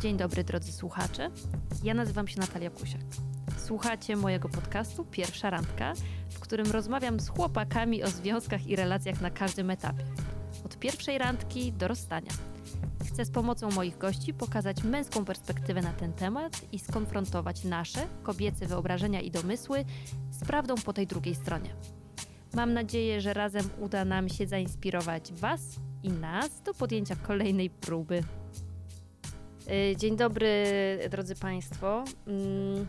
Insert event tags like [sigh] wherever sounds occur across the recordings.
Dzień dobry drodzy słuchacze. Ja nazywam się Natalia Kusiak. Słuchacie mojego podcastu Pierwsza Randka, w którym rozmawiam z chłopakami o związkach i relacjach na każdym etapie. Od pierwszej randki do rozstania. Chcę z pomocą moich gości pokazać męską perspektywę na ten temat i skonfrontować nasze, kobiece wyobrażenia i domysły z prawdą po tej drugiej stronie. Mam nadzieję, że razem uda nam się zainspirować Was i nas do podjęcia kolejnej próby. Y, Dzień dobry, drodzy Państwo. Mm,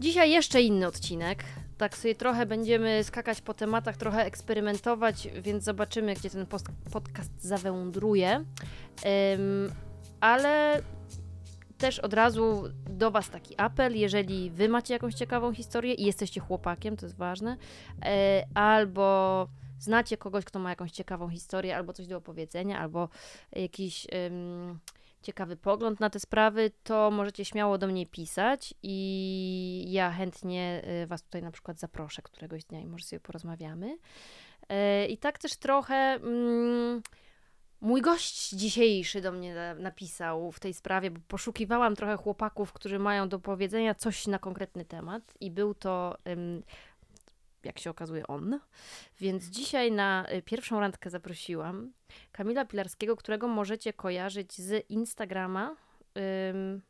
Dzisiaj jeszcze inny odcinek. Tak sobie trochę będziemy skakać po tematach, trochę eksperymentować, więc zobaczymy, gdzie ten podcast zawędruje. Ale też od razu do Was taki apel, jeżeli Wy macie jakąś ciekawą historię i jesteście chłopakiem, to jest ważne, e, albo znacie kogoś, kto ma jakąś ciekawą historię, albo coś do opowiedzenia, albo jakiś ym, ciekawy pogląd na te sprawy, to możecie śmiało do mnie pisać i ja chętnie y, Was tutaj na przykład zaproszę któregoś dnia i może sobie porozmawiamy. E, I tak też trochę. Mm, Mój gość dzisiejszy do mnie na- napisał w tej sprawie, bo poszukiwałam trochę chłopaków, którzy mają do powiedzenia coś na konkretny temat, i był to, jak się okazuje, on. Więc dzisiaj na y, pierwszą randkę zaprosiłam Kamila Pilarskiego, którego możecie kojarzyć z Instagrama. Ym,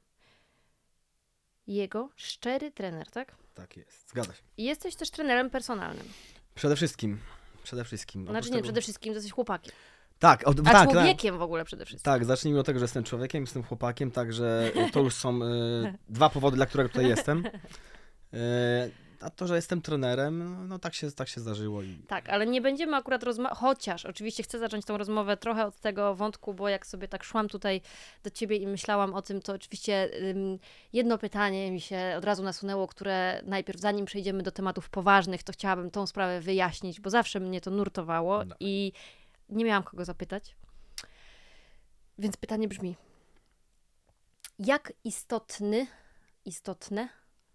jego szczery trener, tak? Tak jest, zgadza się. I jesteś też trenerem personalnym. Przede wszystkim, przede wszystkim. Znaczy nie, tego- przede wszystkim jesteś chłopakiem. Tak, od, A tak, tak, człowiekiem w ogóle przede wszystkim. tak, zacznijmy od tego, że jestem człowiekiem, jestem chłopakiem, także to już są e, dwa powody, dla których tutaj jestem. E, [laughs] a to, że jestem trenerem, no tak się, tak się zdarzyło. I... Tak, ale nie będziemy akurat rozmawiać, chociaż oczywiście chcę zacząć tą rozmowę trochę od tego wątku, bo jak sobie tak szłam tutaj do ciebie i myślałam o tym, to oczywiście ym, jedno pytanie mi się od razu nasunęło, które najpierw, zanim przejdziemy do tematów poważnych, to chciałabym tą sprawę wyjaśnić, bo zawsze mnie to nurtowało Dawaj. i nie miałam kogo zapytać. Więc pytanie brzmi: jak istotny, istotne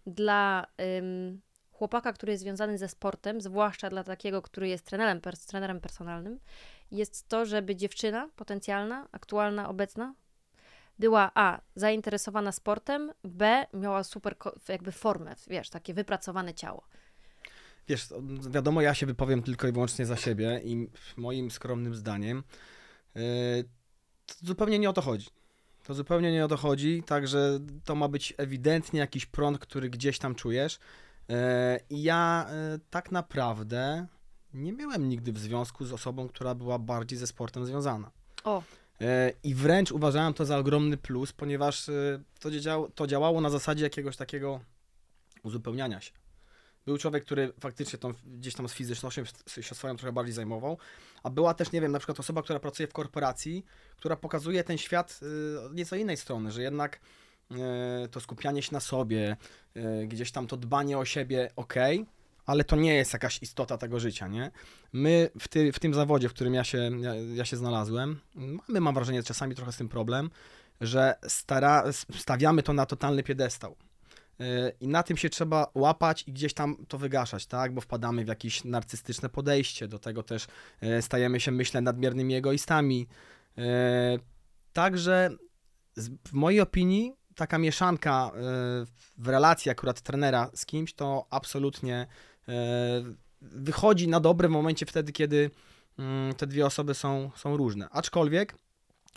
dla ym, chłopaka, który jest związany ze sportem, zwłaszcza dla takiego, który jest trenerem, pers- trenerem personalnym, jest to, żeby dziewczyna potencjalna, aktualna, obecna, była A. zainteresowana sportem, B. miała super jakby formę, wiesz, takie wypracowane ciało. Wiesz, wiadomo, ja się wypowiem tylko i wyłącznie za siebie i moim skromnym zdaniem to zupełnie nie o to chodzi. To zupełnie nie o to chodzi, także to ma być ewidentnie jakiś prąd, który gdzieś tam czujesz. E, I ja e, tak naprawdę nie miałem nigdy w związku z osobą, która była bardziej ze sportem związana. O, E, I wręcz uważałem to za ogromny plus, ponieważ to, działało, to działało na zasadzie jakiegoś takiego uzupełniania się. Był człowiek, który faktycznie tą, gdzieś tam z fizycznością się swoją trochę bardziej zajmował, a była też, nie wiem, na przykład osoba, która pracuje w korporacji, która pokazuje ten świat nieco innej strony, że jednak to skupianie się na sobie, y, gdzieś tam to dbanie o siebie, okej, ale to nie jest jakaś istota tego życia, nie? My w, ty, w tym zawodzie, w którym ja się, ja, ja się znalazłem, mamy, mam wrażenie, czasami trochę z tym problem, że stara, stawiamy to na totalny piedestał. Yy, I na tym się trzeba łapać i gdzieś tam to wygaszać, tak? Bo wpadamy w jakieś narcystyczne podejście, do tego też stajemy się, myślę, nadmiernymi egoistami. Także w mojej opinii taka mieszanka yy, w relacji akurat trenera z kimś to absolutnie yy, wychodzi na dobre w momencie wtedy, kiedy mm, te dwie osoby są, są różne. Aczkolwiek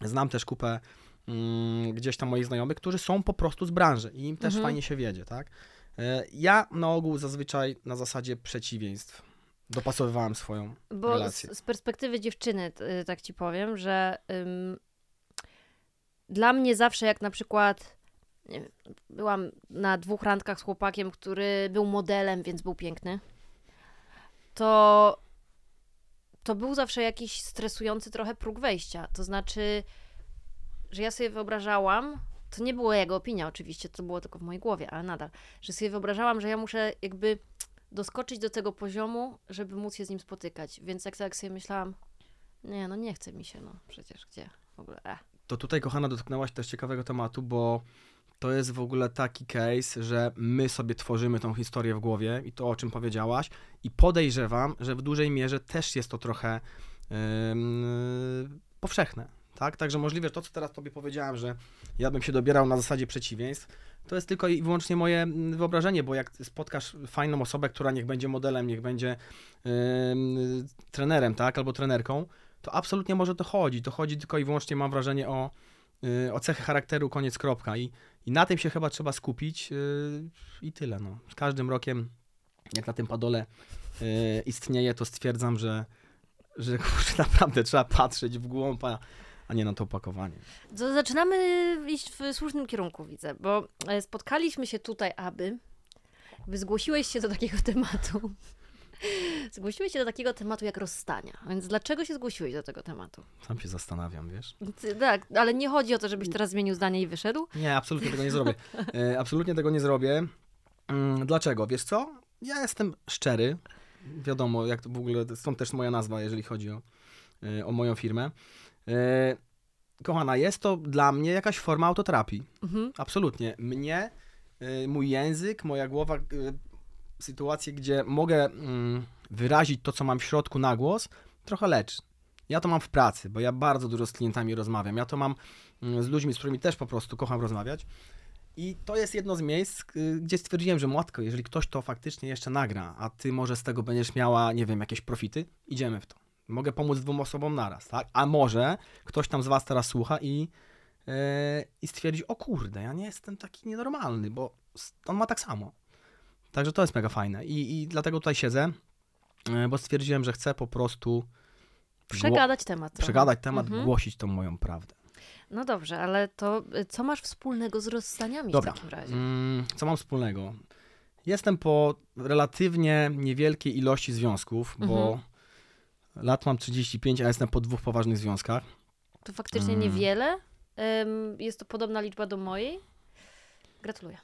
znam też kupę mm, gdzieś tam moich znajomych, którzy są po prostu z branży i im też Mhm. fajnie się wiedzie, tak? E, Ja na ogół zazwyczaj na zasadzie przeciwieństw dopasowywałem swoją Bo relację. z, z perspektywy dziewczyny, tak ci powiem, że ym, dla mnie zawsze jak na przykład byłam na dwóch randkach z chłopakiem, który był modelem, więc był piękny, to to był zawsze jakiś stresujący trochę próg wejścia. To znaczy, że ja sobie wyobrażałam, to nie była jego opinia oczywiście, to było tylko w mojej głowie, ale nadal, że sobie wyobrażałam, że ja muszę jakby doskoczyć do tego poziomu, żeby móc się z nim spotykać. Więc jak tak sobie myślałam, nie, no nie chce mi się, no przecież gdzie w ogóle, eh. To tutaj, kochana, dotknęłaś też ciekawego tematu, bo to jest w ogóle taki case, że my sobie tworzymy tą historię w głowie i to, o czym powiedziałaś, i podejrzewam, że w dużej mierze też jest to trochę ym, powszechne. tak? Także możliwe, że to, co teraz tobie powiedziałem, że ja bym się dobierał na zasadzie przeciwieństw, to jest tylko i wyłącznie moje mm, wyobrażenie, bo jak spotkasz fajną osobę, która niech będzie modelem, niech będzie yy, trenerem, tak, albo trenerką, to absolutnie może to chodzi. To chodzi tylko i wyłącznie, mam wrażenie, o, yy, o cechy charakteru, koniec, kropka. I, I na tym się chyba trzeba skupić yy, i tyle. No. Z każdym rokiem, jak na tym padole yy, istnieje, to stwierdzam, że, że [laughs] kurczę, naprawdę trzeba patrzeć w głąb, a, a nie na to opakowanie. To zaczynamy iść w słusznym kierunku, widzę, bo e, spotkaliśmy się tutaj, aby. Zgłosiłeś się do takiego [laughs] tematu. [laughs] Zgłosiłeś się do takiego tematu jak rozstania. Więc dlaczego się zgłosiłeś do tego tematu? Sam się zastanawiam, wiesz? Ty- Tak, ale nie chodzi o to, żebyś teraz zmienił zdanie i wyszedł. Nie, absolutnie tego nie [laughs] zrobię. E, absolutnie tego nie zrobię. Mm, Dlaczego? Wiesz co? Ja jestem szczery. Wiadomo, jak to w ogóle, stąd też moja nazwa, jeżeli chodzi o, e, o moją firmę. E, Kochana, jest to dla mnie jakaś forma autoterapii. Mhm. Absolutnie. Mnie, y, mój język, moja głowa, y, sytuacje, gdzie mogę mm, wyrazić to, co mam w środku na głos, trochę leczy. Ja to mam w pracy, bo ja bardzo dużo z klientami rozmawiam. Ja to mam mm, z ludźmi, z którymi też po prostu kocham rozmawiać. I to jest jedno z miejsc, y, gdzie stwierdziłem, że matko, jeżeli ktoś to faktycznie jeszcze nagra, a ty może z tego będziesz miała, nie wiem, jakieś profity, idziemy w to. Mogę pomóc dwóm osobom naraz, tak? A może ktoś tam z was teraz słucha i, yy, i stwierdzi, o kurde, ja nie jestem taki nienormalny, bo on ma tak samo. Także to jest mega fajne i, i dlatego tutaj siedzę, yy, bo stwierdziłem, że chcę po prostu Przegadać temat. trochę. przegadać temat, Mhm. głosić tą moją prawdę. No dobrze, ale to y, co masz wspólnego z rozstaniami Dobra. w takim razie? Mm, co mam wspólnego? Jestem po relatywnie niewielkiej ilości związków, bo Mhm. lat mam 35, a jestem po dwóch poważnych związkach. To faktycznie Mm. niewiele. Jest to podobna liczba do mojej. Gratuluję.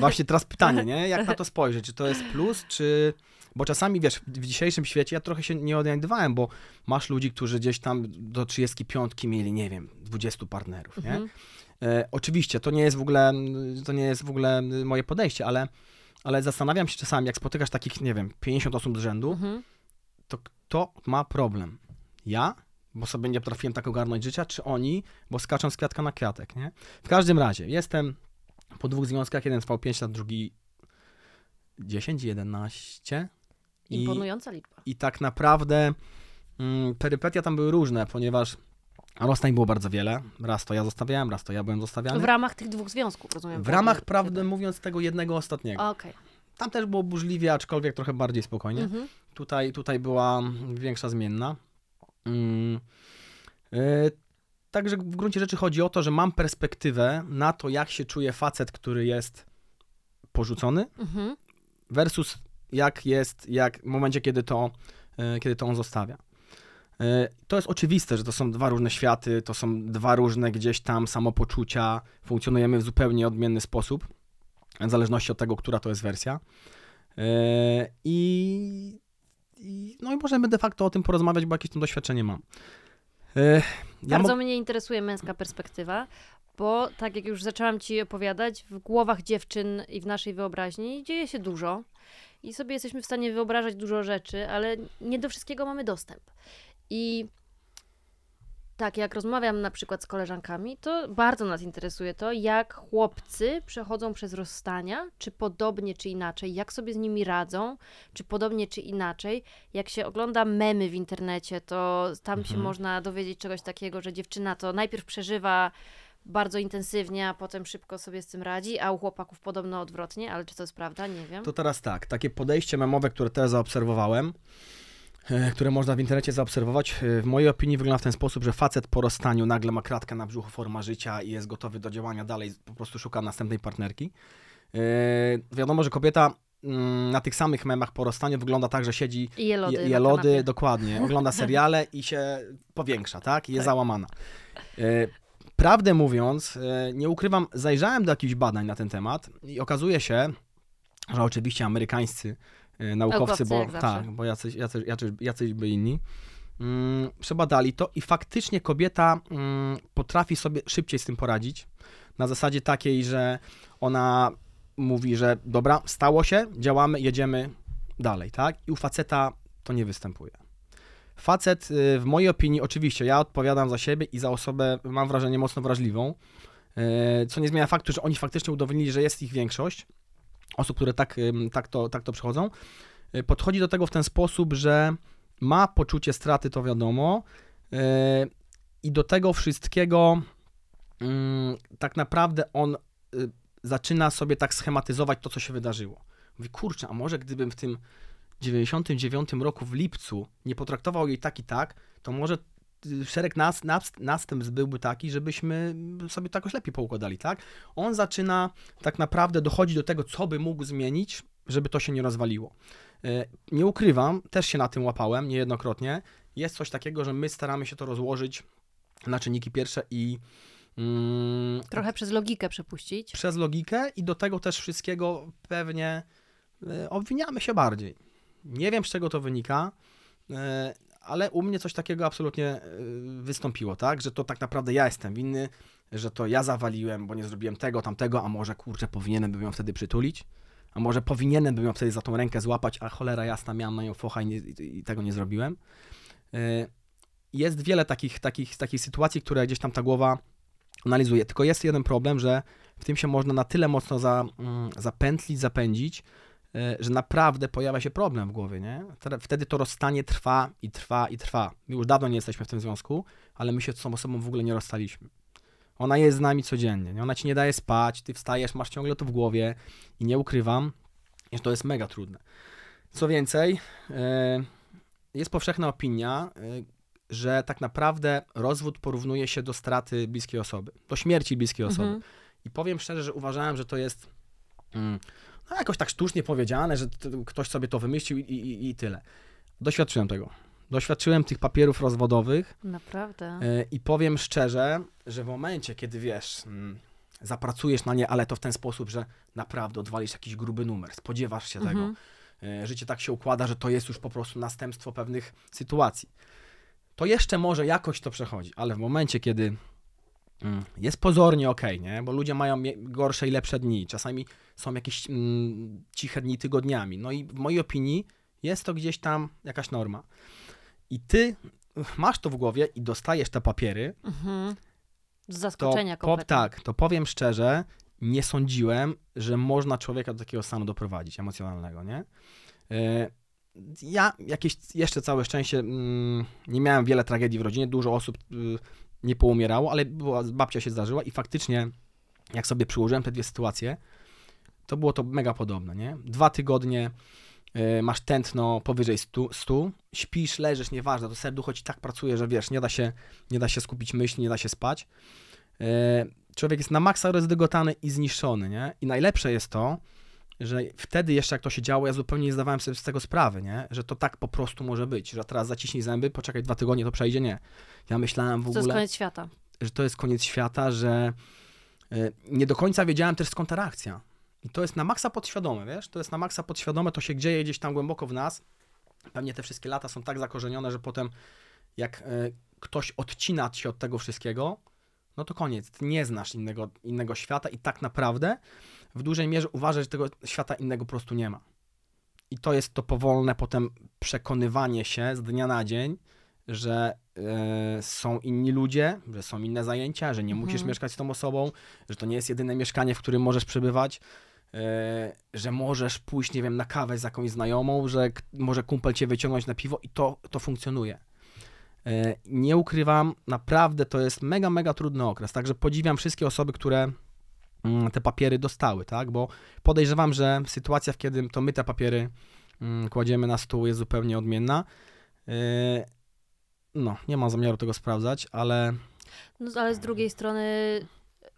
Właśnie teraz pytanie, nie? Jak na [laughs] to spojrzeć? Czy to jest plus, czy... Bo czasami, wiesz, w dzisiejszym świecie ja trochę się nie odnajdywałem, bo masz ludzi, którzy gdzieś tam do 35 mieli, nie wiem, 20 partnerów, nie? Mhm. E, oczywiście, to nie jest w ogóle, to nie jest w ogóle moje podejście, ale, ale zastanawiam się czasami, jak spotykasz takich, nie wiem, 50 osób z rzędu, Mhm. to kto ma problem? Ja? Bo sobie nie potrafiłem tak ogarnąć życia, czy oni, bo skaczą z kwiatka na kwiatek, nie? W każdym razie, jestem po dwóch związkach, jeden trwał 5 lat, drugi 10, 11 i, Imponująca liczba. i tak naprawdę mm, perypetia tam były różne, ponieważ rozstań było bardzo wiele. Raz to ja zostawiałem, raz to ja byłem zostawiany. W ramach tych dwóch związków, rozumiem. W ramach, prawdę mówiąc, tego jednego ostatniego. Okej. Tam też było burzliwie, aczkolwiek trochę bardziej spokojnie. Mhm. Tutaj, tutaj była większa zmienna. Mm. E, Także w gruncie rzeczy chodzi o to, że mam perspektywę na to, jak się czuje facet, który jest porzucony, Mhm. versus jak jest, jak w momencie, kiedy to, e, kiedy to on zostawia. E, To jest oczywiste, że to są dwa różne światy, to są dwa różne gdzieś tam samopoczucia, funkcjonujemy w zupełnie odmienny sposób, w zależności od tego, która to jest wersja. E, I, i no i możemy de facto o tym porozmawiać, bo jakieś tam doświadczenie mam. Ja Bardzo mnie interesuje męska perspektywa, bo tak jak już zaczęłam ci opowiadać, w głowach dziewczyn i w naszej wyobraźni dzieje się dużo i sobie jesteśmy w stanie wyobrażać dużo rzeczy, ale nie do wszystkiego mamy dostęp. I tak, jak rozmawiam na przykład z koleżankami, to bardzo nas interesuje to, jak chłopcy przechodzą przez rozstania, czy podobnie, czy inaczej, jak sobie z nimi radzą, czy podobnie, czy inaczej. Jak się ogląda memy w internecie, to tam się Mhm. można dowiedzieć czegoś takiego, że dziewczyna to najpierw przeżywa bardzo intensywnie, a potem szybko sobie z tym radzi, a u chłopaków podobno odwrotnie, ale czy to jest prawda? Nie wiem. To teraz tak, takie podejście memowe, które teraz zaobserwowałem, które można w internecie zaobserwować, e, w mojej opinii wygląda w ten sposób, że facet po rozstaniu nagle ma kratkę na brzuchu, forma życia i jest gotowy do działania dalej, po prostu szuka następnej partnerki. E, Wiadomo, że kobieta mm, na tych samych memach po rozstaniu wygląda tak, że siedzi I je lody. je, lody, dokładnie, ogląda [laughs] seriale i się powiększa, tak? I jest Tak. załamana. E, Prawdę mówiąc, e, nie ukrywam, zajrzałem do jakichś badań na ten temat i okazuje się, że oczywiście amerykańscy e, naukowcy, Naukowcy, bo tak, bo jacyś, jacyś, jacyś, jacyś by inni, mm, przebadali to i faktycznie kobieta mm, potrafi sobie szybciej z tym poradzić. Na zasadzie takiej, że ona mówi, że dobra, stało się, działamy, jedziemy dalej, tak? I u faceta to nie występuje. Facet, y, w mojej opinii, oczywiście, ja odpowiadam za siebie i za osobę, mam wrażenie, mocno wrażliwą, y, co nie zmienia faktu, że oni faktycznie udowodnili, że jest ich większość osób, które tak, tak, to, tak to przechodzą. Y, Podchodzi do tego w ten sposób, że ma poczucie straty, to wiadomo, y, i do tego wszystkiego mm, tak naprawdę on y, zaczyna sobie tak schematyzować to, co się wydarzyło. Mówi, kurczę, a może gdybym w tym 99 roku w lipcu nie potraktował jej tak i tak, to może szereg nas, nas, następstw byłby taki, żebyśmy sobie to jakoś lepiej poukładali, tak? On zaczyna tak naprawdę dochodzić do tego, co by mógł zmienić, żeby to się nie rozwaliło. Y, Nie ukrywam, też się na tym łapałem niejednokrotnie. Jest coś takiego, że my staramy się to rozłożyć na czynniki pierwsze i mm, Trochę przez logikę przepuścić. przez logikę i do tego też wszystkiego pewnie y, obwiniamy się bardziej. Nie wiem, z czego to wynika, y, ale u mnie coś takiego absolutnie y, wystąpiło, tak? Że to tak naprawdę ja jestem winny, że to ja zawaliłem, bo nie zrobiłem tego, tamtego, a może kurczę, powinienem bym ją wtedy przytulić, a może powinienem bym ją wtedy za tą rękę złapać, a cholera jasna, miałem na nią focha i, nie, i, tego nie zrobiłem. Y, Jest wiele takich, takich, takich sytuacji, które gdzieś tam ta głowa analizuje. Tylko jest jeden problem, że w tym się można na tyle mocno za, mm, zapętlić, zapędzić, e, że naprawdę pojawia się problem w głowie, nie? Wtedy- to rozstanie trwa i trwa i trwa. My już dawno nie jesteśmy w tym związku, ale my się z tą osobą w ogóle nie rozstaliśmy. Ona jest z nami codziennie, nie? Ona ci nie daje spać, ty wstajesz, masz ciągle to w głowie i nie ukrywam, że to jest mega trudne. Co więcej, e, jest powszechna opinia, e, że tak naprawdę rozwód porównuje się do straty bliskiej osoby, do śmierci bliskiej osoby. Mhm. I powiem szczerze, że uważałem, że to jest mm, no jakoś tak sztucznie powiedziane, że ktoś sobie to wymyślił i, i, i tyle. Doświadczyłem tego. Doświadczyłem tych papierów rozwodowych Naprawdę. yy, i powiem szczerze, że w momencie, kiedy wiesz, mm, zapracujesz na nie, ale to w ten sposób, że naprawdę odwalisz jakiś gruby numer, spodziewasz się tego, Mhm. E, życie tak się układa, że to jest już po prostu następstwo pewnych sytuacji. To jeszcze może jakoś to przechodzi, ale w momencie, kiedy jest pozornie ok, nie? bo ludzie mają gorsze i lepsze dni, czasami są jakieś mm, ciche dni tygodniami, no i w mojej opinii jest to gdzieś tam jakaś norma. I ty masz to w głowie i dostajesz te papiery, Mhm. Z to, zaskoczenia po, kompletnie. tak, to powiem szczerze, nie sądziłem, że można człowieka do takiego stanu doprowadzić emocjonalnego, nie? E, Ja jakieś jeszcze całe szczęście mm, nie miałem wiele tragedii w rodzinie, dużo osób y, nie poumierało, ale była, babcia się zdarzyła i faktycznie jak sobie przyłożyłem te dwie sytuacje, to było to mega podobne, nie? Dwa tygodnie y, masz tętno powyżej 100, 100, śpisz, leżysz, nieważne, to serducho ci tak pracuje, że wiesz, nie da się, nie da się skupić myśli, nie da się spać. E, człowiek jest na maksa rozdygotany i zniszczony, nie? I najlepsze jest to, że wtedy jeszcze jak to się działo, ja zupełnie nie zdawałem sobie z tego sprawy, nie? Że to tak po prostu może być, że teraz zaciśnij zęby, poczekaj dwa tygodnie, to przejdzie, nie. Ja myślałem w To jest ogóle, koniec świata. że to jest koniec świata, że e, nie do końca wiedziałem też skąd ta reakcja. I to jest na maksa podświadome, wiesz? To jest na maksa podświadome, to się dzieje gdzieś tam głęboko w nas. Pewnie te wszystkie lata są tak zakorzenione, że potem jak e, ktoś odcina się od tego wszystkiego, no to koniec. Ty nie znasz innego, innego świata i tak naprawdę w dużej mierze uważasz, że tego świata innego po prostu nie ma. I to jest to powolne potem przekonywanie się z dnia na dzień, że e, są inni ludzie, że są inne zajęcia, że nie Mhm. musisz mieszkać z tą osobą, że to nie jest jedyne mieszkanie, w którym możesz przebywać, e, że możesz pójść, nie wiem, na kawę z jakąś znajomą, że może kumpel cię wyciągnąć na piwo i to, to funkcjonuje. E, Nie ukrywam, naprawdę to jest mega, mega trudny okres. Także podziwiam wszystkie osoby, które te papiery dostały, tak? Bo podejrzewam, że sytuacja, w kiedy to my te papiery mm, kładziemy na stół, jest zupełnie odmienna. E, No, nie mam zamiaru tego sprawdzać, ale No ale z drugiej strony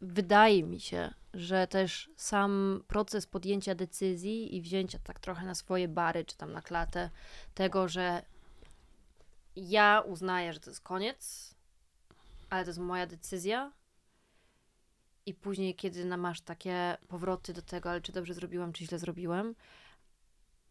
wydaje mi się, że też sam proces podjęcia decyzji i wzięcia tak trochę na swoje bary, czy tam na klatę tego, że ja uznaję, że to jest koniec, ale to jest moja decyzja. I później, kiedy masz takie powroty do tego, ale czy dobrze zrobiłem, czy źle zrobiłem,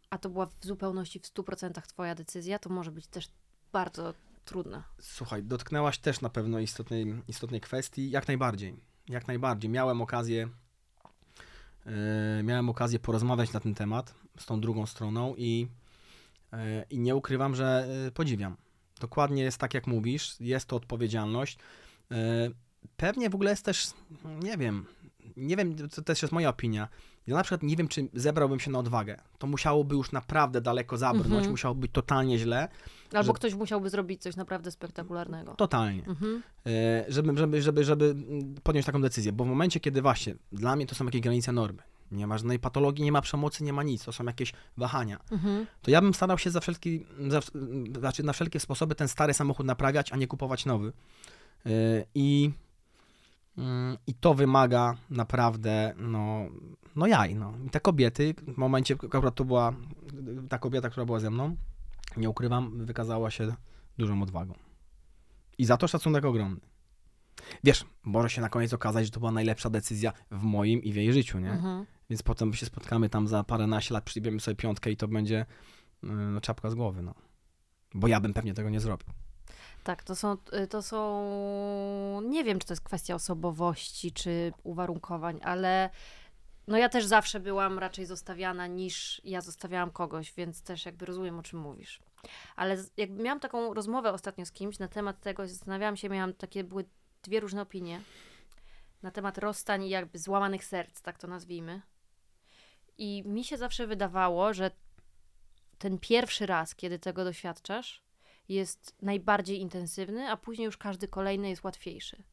a to była w zupełności w 100% twoja decyzja, to może być też bardzo trudne. Słuchaj, dotknęłaś też na pewno istotnej, istotnej kwestii. Jak najbardziej. Jak najbardziej. Miałem okazję, e, miałem okazję porozmawiać na ten temat z tą drugą stroną i, e, i nie ukrywam, że e, podziwiam. Dokładnie jest tak, jak mówisz. Jest to odpowiedzialność. Pewnie w ogóle jest też, nie wiem, nie wiem, to też jest moja opinia. Ja na przykład nie wiem, czy zebrałbym się na odwagę. To musiałoby już naprawdę daleko zabrnąć, Mhm. musiało być totalnie źle. Albo że- ktoś musiałby zrobić coś naprawdę spektakularnego. Totalnie. Mhm. E, żeby, żeby, żeby, żeby podjąć taką decyzję. Bo w momencie, kiedy właśnie, dla mnie to są jakieś granice normy. Nie ma żadnej patologii, nie ma przemocy, nie ma nic. To są jakieś wahania. Mhm. To ja bym starał się za wszelki, za, znaczy na wszelkie sposoby ten stary samochód naprawiać, a nie kupować nowy. E, I, I to wymaga naprawdę, no, no jaj, no. I te kobiety, w momencie, akurat to była ta kobieta, która była ze mną, nie ukrywam, wykazała się dużą odwagą. I za to szacunek ogromny. Wiesz, może się na koniec okazać, że to była najlepsza decyzja w moim i w jej życiu, nie? Mhm. Więc potem się spotkamy tam za paręnaście lat, przyjmiemy sobie piątkę i to będzie no, czapka z głowy, no. Bo ja bym pewnie tego nie zrobił. Tak, to są, to są. Nie wiem, czy to jest kwestia osobowości, czy uwarunkowań, ale no ja też zawsze byłam raczej zostawiana niż ja zostawiałam kogoś, więc też jakby rozumiem, o czym mówisz. Ale jakby miałam taką rozmowę ostatnio z kimś na temat tego, zastanawiałam się, miałam takie, były dwie różne opinie na temat rozstań i jakby złamanych serc, tak to nazwijmy. I mi się zawsze wydawało, że ten pierwszy raz, kiedy tego doświadczasz, jest najbardziej intensywny, a później już każdy kolejny jest łatwiejszy.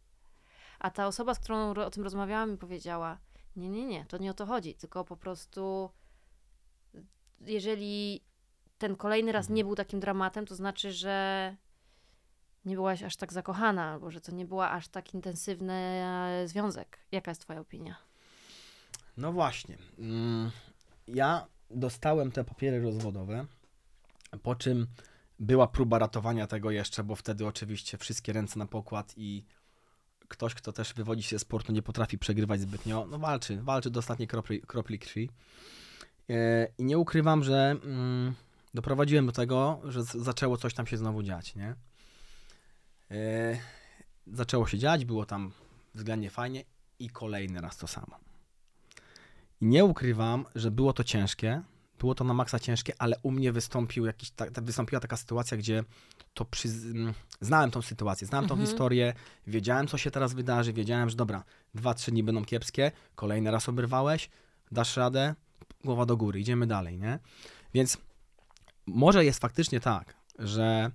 A ta osoba, z którą o tym rozmawiałam, mi powiedziała: Nie, nie, nie, to nie o to chodzi, tylko po prostu, jeżeli ten kolejny raz nie był takim dramatem, to znaczy, że nie byłaś aż tak zakochana, albo że to nie była aż tak intensywny e, związek. Jaka jest Twoja opinia? No właśnie. Mm, Ja dostałem te papiery rozwodowe, po czym była próba ratowania tego jeszcze, bo wtedy oczywiście wszystkie ręce na pokład i ktoś, kto też wywodzi się z sportu, nie potrafi przegrywać zbytnio, no walczy, walczy do ostatniej kropli, kropli krwi. E, I nie ukrywam, że mm, doprowadziłem do tego, że zaczęło coś tam się znowu dziać, nie? E, Zaczęło się dziać, było tam względnie fajnie i kolejny raz to samo. I nie ukrywam, że było to ciężkie, było to na maksa ciężkie, ale u mnie wystąpił jakiś, ta, wystąpiła taka sytuacja, gdzie to przy, mm, znałem tą sytuację, znałem tą Mhm. historię, wiedziałem, co się teraz wydarzy, wiedziałem, że dobra, dwa, trzy dni będą kiepskie, kolejny raz oberwałeś, dasz radę, głowa do góry, idziemy dalej, nie? Więc może jest faktycznie tak, że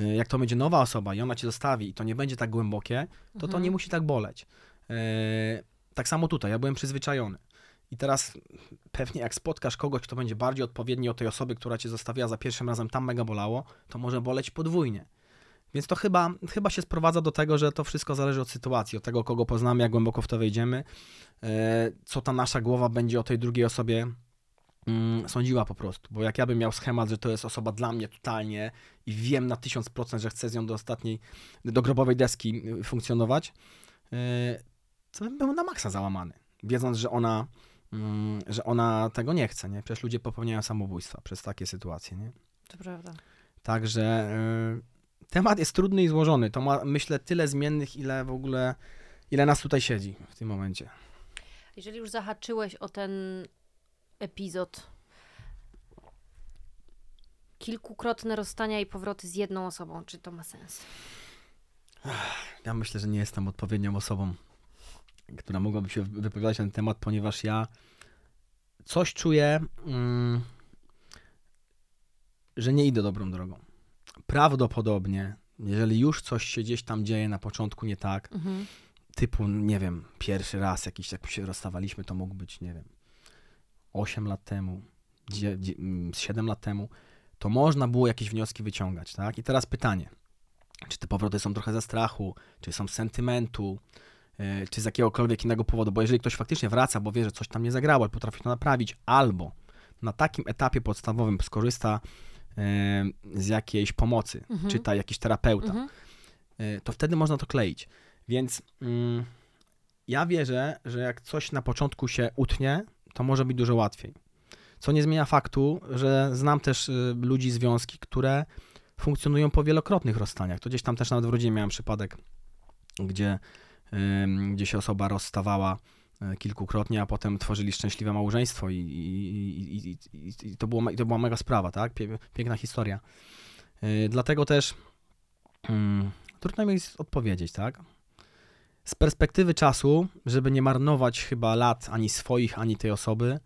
y, jak to będzie nowa osoba i ona cię zostawi i to nie będzie tak głębokie, to to Mhm. nie musi tak boleć. Yy, tak samo tutaj, ja byłem przyzwyczajony. I teraz pewnie jak spotkasz kogoś, kto będzie bardziej odpowiedni od tej osoby, która cię zostawiła za pierwszym razem, tam mega bolało, to może boleć podwójnie. Więc to chyba, chyba się sprowadza do tego, że to wszystko zależy od sytuacji, od tego, kogo poznamy, jak głęboko w to wejdziemy, yy, co ta nasza głowa będzie o tej drugiej osobie mm, sądziła po prostu. Bo jak ja bym miał schemat, że to jest osoba dla mnie totalnie i wiem na 1000%, że chcę z nią do ostatniej, do grobowej deski y, funkcjonować, y, to bym był na maksa załamany. Wiedząc, że ona, że ona tego nie chce, nie? Przecież ludzie popełniają samobójstwa przez takie sytuacje, nie? To prawda. Także y, temat jest trudny i złożony. To ma, myślę, tyle zmiennych, ile w ogóle, ile nas tutaj siedzi w tym momencie. Jeżeli już zahaczyłeś o ten epizod, kilkukrotne rozstania i powroty z jedną osobą, czy to ma sens? Ja myślę, że nie jestem odpowiednią osobą, która mogłaby się wypowiadać na ten temat, ponieważ ja coś czuję, mm, że nie idę dobrą drogą. Prawdopodobnie, jeżeli już coś się gdzieś tam dzieje na początku nie tak, Mhm. typu, nie wiem, pierwszy raz jakiś, jak się rozstawaliśmy, to mógł być, nie wiem, 8 lat temu, dzie- dzie- mm, 7 lat temu, to można było jakieś wnioski wyciągać, tak? I teraz pytanie, czy te powroty są trochę ze strachu, czy są z sentymentu, czy z jakiegokolwiek innego powodu, bo jeżeli ktoś faktycznie wraca, bo wie, że coś tam nie zagrało, potrafi to naprawić, albo na takim etapie podstawowym skorzysta yy, z jakiejś pomocy, Mhm. czyta jakiś terapeuta, Mhm. y, to wtedy można to kleić. Więc mm, ja wierzę, że jak coś na początku się utnie, to może być dużo łatwiej. Co nie zmienia faktu, że znam też ludzi, związki, które funkcjonują po wielokrotnych rozstaniach. To gdzieś tam też nawet w rodzinie miałem przypadek, gdzie, gdzie się osoba rozstawała y, kilkukrotnie, a potem tworzyli szczęśliwe małżeństwo i, i, i, i, to, było, to była mega sprawa, tak? Piękna historia. Y, Dlatego też Mm, trudno mi jest odpowiedzieć, tak? Z perspektywy czasu, żeby nie marnować chyba lat ani swoich, ani tej osoby,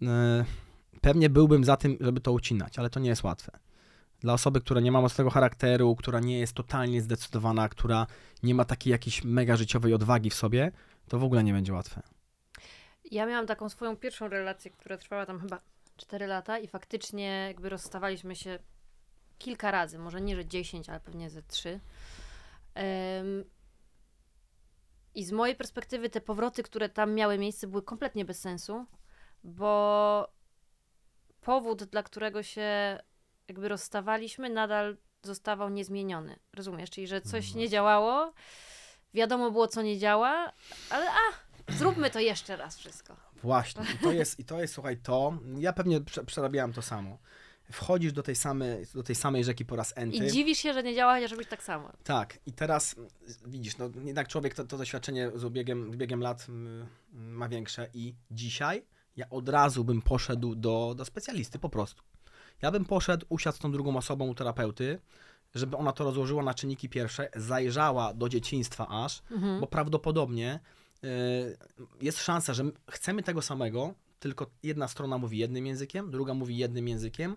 yy, pewnie byłbym za tym, żeby to ucinać, ale to nie jest łatwe. Dla osoby, która nie ma mocnego charakteru, która nie jest totalnie zdecydowana, która nie ma takiej jakiejś mega życiowej odwagi w sobie, to w ogóle nie będzie łatwe. Ja miałam taką swoją pierwszą relację, która trwała tam chyba 4 lata i faktycznie jakby rozstawaliśmy się kilka razy, może nie, że 10, ale pewnie ze 3. Um, I z mojej perspektywy te powroty, które tam miały miejsce, były kompletnie bez sensu, bo powód, dla którego się jakby rozstawaliśmy, nadal zostawał niezmieniony. Rozumiesz? Czyli, że coś nie działało, wiadomo było, co nie działa, ale a, zróbmy to jeszcze raz wszystko. Właśnie, i to jest, i to jest słuchaj, to, ja pewnie prze, przerabiałem to samo. Wchodzisz do tej, samej, do tej samej rzeki po raz enty. I dziwisz się, że nie działa, chociaż robić tak samo. Tak, i teraz widzisz, no jednak człowiek to, to doświadczenie z ubiegiem, biegiem lat m, ma większe i dzisiaj ja od razu bym poszedł do, do specjalisty po prostu. Ja bym poszedł, usiadł z tą drugą osobą u terapeuty, żeby ona to rozłożyła na czynniki pierwsze, zajrzała do dzieciństwa aż, Mhm. bo prawdopodobnie y, jest szansa, że chcemy tego samego, tylko jedna strona mówi jednym językiem, druga mówi jednym językiem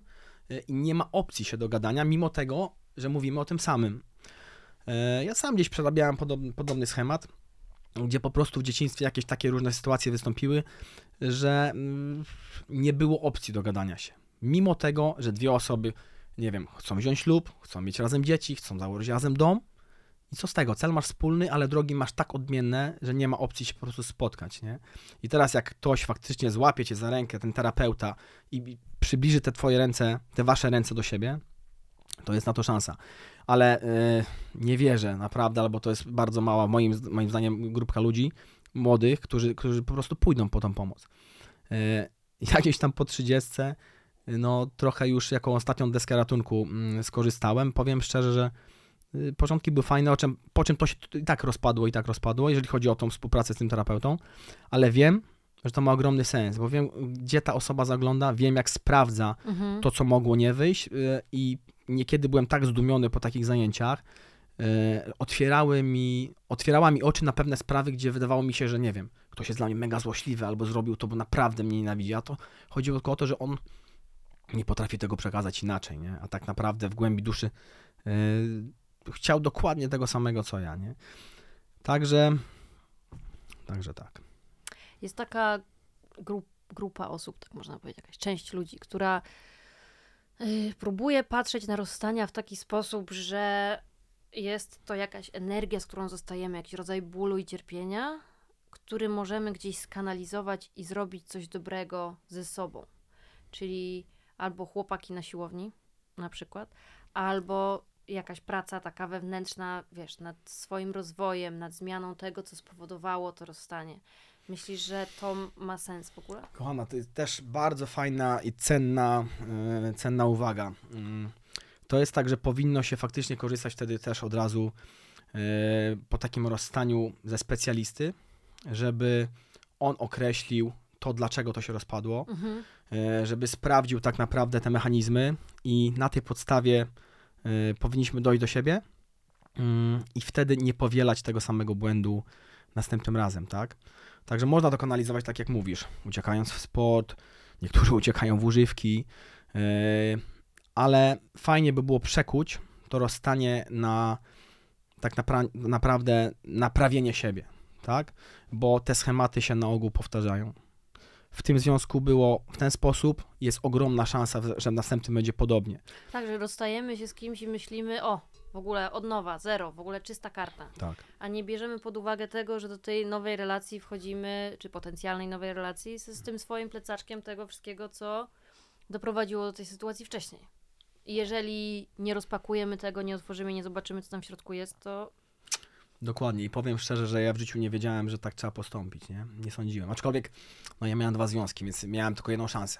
y, i nie ma opcji się do gadania, mimo tego, że mówimy o tym samym. Y, Ja sam gdzieś przerabiałem podobny, podobny schemat, gdzie po prostu w dzieciństwie jakieś takie różne sytuacje wystąpiły, że mm, nie było opcji do gadania się. Mimo tego, że dwie osoby, nie wiem, chcą wziąć ślub, chcą mieć razem dzieci, chcą założyć razem dom, i co z tego? Cel masz wspólny, ale drogi masz tak odmienne, że nie ma opcji się po prostu spotkać, nie? I teraz jak ktoś faktycznie złapie cię za rękę, ten terapeuta i przybliży te twoje ręce, te wasze ręce do siebie, to jest na to szansa. Ale yy, nie wierzę, naprawdę, albo to jest bardzo mała, moim, moim zdaniem, grupka ludzi młodych, którzy, którzy po prostu pójdą po tą pomoc. [laughs] Yy, tam po 30, no trochę już jako ostatnią deskę ratunku mm, skorzystałem. Powiem szczerze, że y, początki były fajne, o czym, po czym to się i tak rozpadło, i tak rozpadło, jeżeli chodzi o tą współpracę z tym terapeutą, ale wiem, że to ma ogromny sens, bo wiem, gdzie ta osoba zagląda, wiem, jak sprawdza Mhm. to, co mogło nie wyjść y, i niekiedy byłem tak zdumiony po takich zajęciach, y, otwierały mi, otwierała mi oczy na pewne sprawy, gdzie wydawało mi się, że nie wiem, ktoś jest dla mnie mega złośliwy albo zrobił to, bo naprawdę mnie nienawidzi, a to chodziło tylko o to, że on nie potrafi tego przekazać inaczej, nie? A tak naprawdę w głębi duszy y, chciał dokładnie tego samego, co ja, nie? Także, także tak. Jest taka grup, grupa osób, tak można powiedzieć, jakaś część ludzi, która y, próbuje patrzeć na rozstania w taki sposób, że jest to jakaś energia, z którą zostajemy, jakiś rodzaj bólu i cierpienia, który możemy gdzieś skanalizować i zrobić coś dobrego ze sobą. Czyli albo chłopaki na siłowni, na przykład, albo jakaś praca taka wewnętrzna, wiesz, nad swoim rozwojem, nad zmianą tego, co spowodowało to rozstanie. Myślisz, że to ma sens w ogóle? Kochana, to jest też bardzo fajna i cenna, e, cenna uwaga. Mm, To jest tak, że powinno się faktycznie korzystać wtedy też od razu e, po takim rozstaniu ze specjalisty, żeby on określił to, dlaczego to się rozpadło, Mhm. E, żeby sprawdził tak naprawdę te mechanizmy i na tej podstawie e, powinniśmy dojść do siebie mm, i wtedy nie powielać tego samego błędu następnym razem, tak? Także można to kanalizować tak jak mówisz, uciekając w sport, niektórzy [laughs] uciekają w używki, yy, ale fajnie by było przekuć to rozstanie na tak napra- naprawdę naprawienie siebie, tak? Bo te schematy się na ogół powtarzają. W tym związku było w ten sposób, jest ogromna szansa, że w następnym będzie podobnie. Tak, że rozstajemy się z kimś i myślimy, o, w ogóle od nowa, zero, w ogóle czysta karta. Tak. A nie bierzemy pod uwagę tego, że do tej nowej relacji wchodzimy, czy potencjalnej nowej relacji, z, z tym swoim plecaczkiem tego wszystkiego, co doprowadziło do tej sytuacji wcześniej. I jeżeli nie rozpakujemy tego, nie otworzymy, nie zobaczymy, co tam w środku jest, to Dokładnie i powiem szczerze, że ja w życiu nie wiedziałem, że tak trzeba postąpić, nie? Nie sądziłem. Aczkolwiek, no ja miałem dwa związki, więc miałem tylko jedną szansę.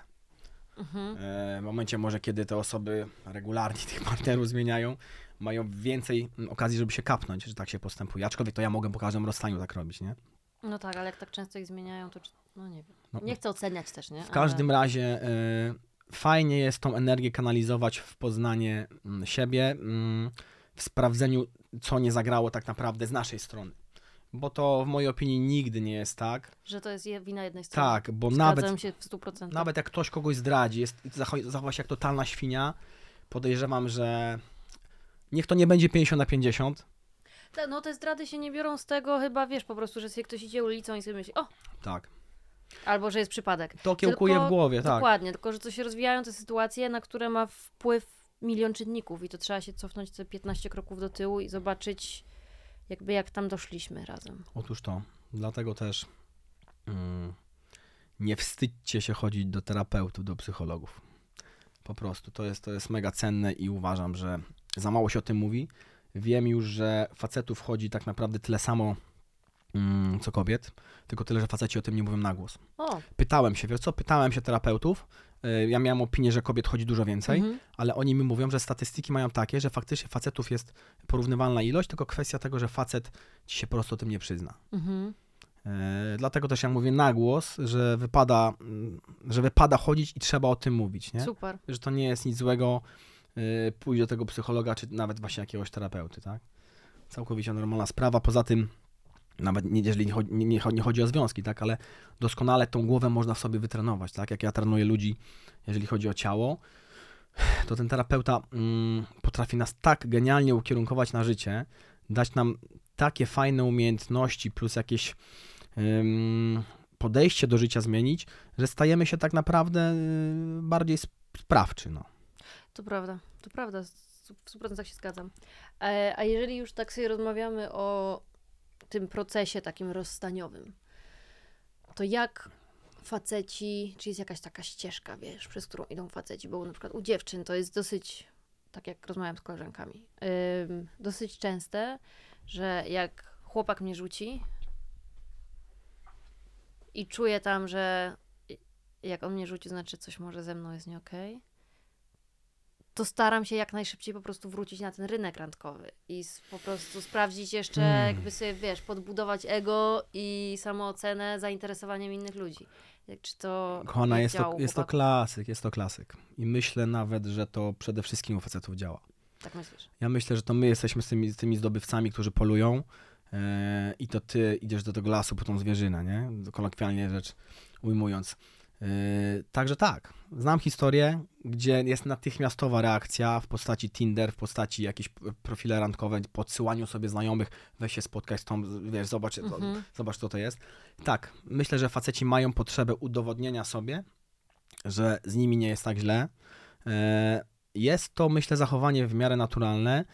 mhm. E, W momencie może, kiedy te osoby regularnie [laughs] tych partnerów zmieniają, mają więcej mm, okazji, żeby się kapnąć, że tak się postępuje. Aczkolwiek to ja mogę po każdym rozstaniu tak robić, nie? no tak, ale jak tak często ich zmieniają, to no nie wiem. No, Nie chcę oceniać też, nie? w każdym ale... razie e, fajnie jest tą energię kanalizować w poznanie mm, siebie, mm, w sprawdzeniu, co nie zagrało tak naprawdę z naszej strony. Bo to w mojej opinii nigdy nie jest tak. Że to jest je- wina jednej strony. Tak, bo Zgadzam nawet, się w 100%. nawet jak ktoś kogoś zdradzi, jest, zachowa się jak totalna świnia, podejrzewam, że niech to nie będzie 50 na 50. Ta- No te zdrady się nie biorą z tego chyba, wiesz, po prostu, że sobie ktoś idzie ulicą i sobie myśli, o, Tak. albo że jest przypadek. To kiełkuje Tylko- w głowie, tak. Dokładnie, tylko że to się rozwijają te sytuacje, na które ma wpływ milion czynników i to trzeba się cofnąć te 15 kroków do tyłu i zobaczyć jakby jak tam doszliśmy razem. Otóż to. Dlatego też mm, nie wstydźcie się chodzić do terapeutów, do psychologów. Po prostu. To jest, to jest mega cenne i uważam, że za mało się o tym mówi. Wiem już, że facetów chodzi tak naprawdę tyle samo mm, co kobiet, tylko tyle, że faceci o tym nie mówią na głos. O, Pytałem się, wiesz co, pytałem się terapeutów. Y, Ja miałem opinię, że kobiet chodzi dużo więcej, mhm. ale oni mi mówią, że statystyki mają takie, że faktycznie facetów jest porównywalna ilość, tylko kwestia tego, że facet ci się po prostu o tym nie przyzna. Mhm. E, dlatego też ja mówię na głos, że wypada, że wypada chodzić i trzeba o tym mówić, nie? super. Że to nie jest nic złego y, pójść do tego psychologa, czy nawet właśnie jakiegoś terapeuty, tak? Całkowicie normalna sprawa. Poza tym, nawet nie, jeżeli nie chodzi, nie, nie chodzi- o związki, tak? Ale doskonale tą głowę można w sobie wytrenować, tak? Jak ja trenuję ludzi, jeżeli chodzi o ciało, to ten terapeuta mm, potrafi nas tak genialnie ukierunkować na życie, dać nam takie fajne umiejętności plus jakieś ym, podejście do życia zmienić, że stajemy się tak naprawdę y, bardziej sp- sprawczy, no. To prawda, to prawda, w 100% się zgadzam. E, a jeżeli już tak sobie rozmawiamy o tym procesie takim rozstaniowym, to jak faceci, czy jest jakaś taka ścieżka, wiesz, przez którą idą faceci, bo na przykład u dziewczyn to jest dosyć, tak jak rozmawiam z koleżankami, ym, dosyć częste, że jak chłopak mnie rzuci i czuję tam, że jak on mnie rzuci, znaczy coś może ze mną jest nie okej, to staram się jak najszybciej po prostu wrócić na ten rynek randkowy i po prostu sprawdzić jeszcze, Hmm. jakby sobie, wiesz, podbudować ego i samoocenę zainteresowaniem innych ludzi. Czy to Kochana, jest to, jest to klasyk, jest to klasyk. I myślę nawet, że to przede wszystkim u facetów działa. Tak myślisz? Ja myślę, że to my jesteśmy z tymi, z tymi zdobywcami, którzy polują e, i to ty idziesz do tego lasu po tą zwierzynę, nie? Kolokwialnie rzecz ujmując. E, także tak, znam historię, gdzie jest natychmiastowa reakcja w postaci Tinder, w postaci jakieś profile randkowe, po odsyłaniu sobie znajomych, weź się spotkać z tą, wiesz, zobacz, Mhm. zobacz co to jest. Tak, myślę, że faceci mają potrzebę udowodnienia sobie, że z nimi nie jest tak źle. E, Jest to, myślę, zachowanie w miarę naturalne.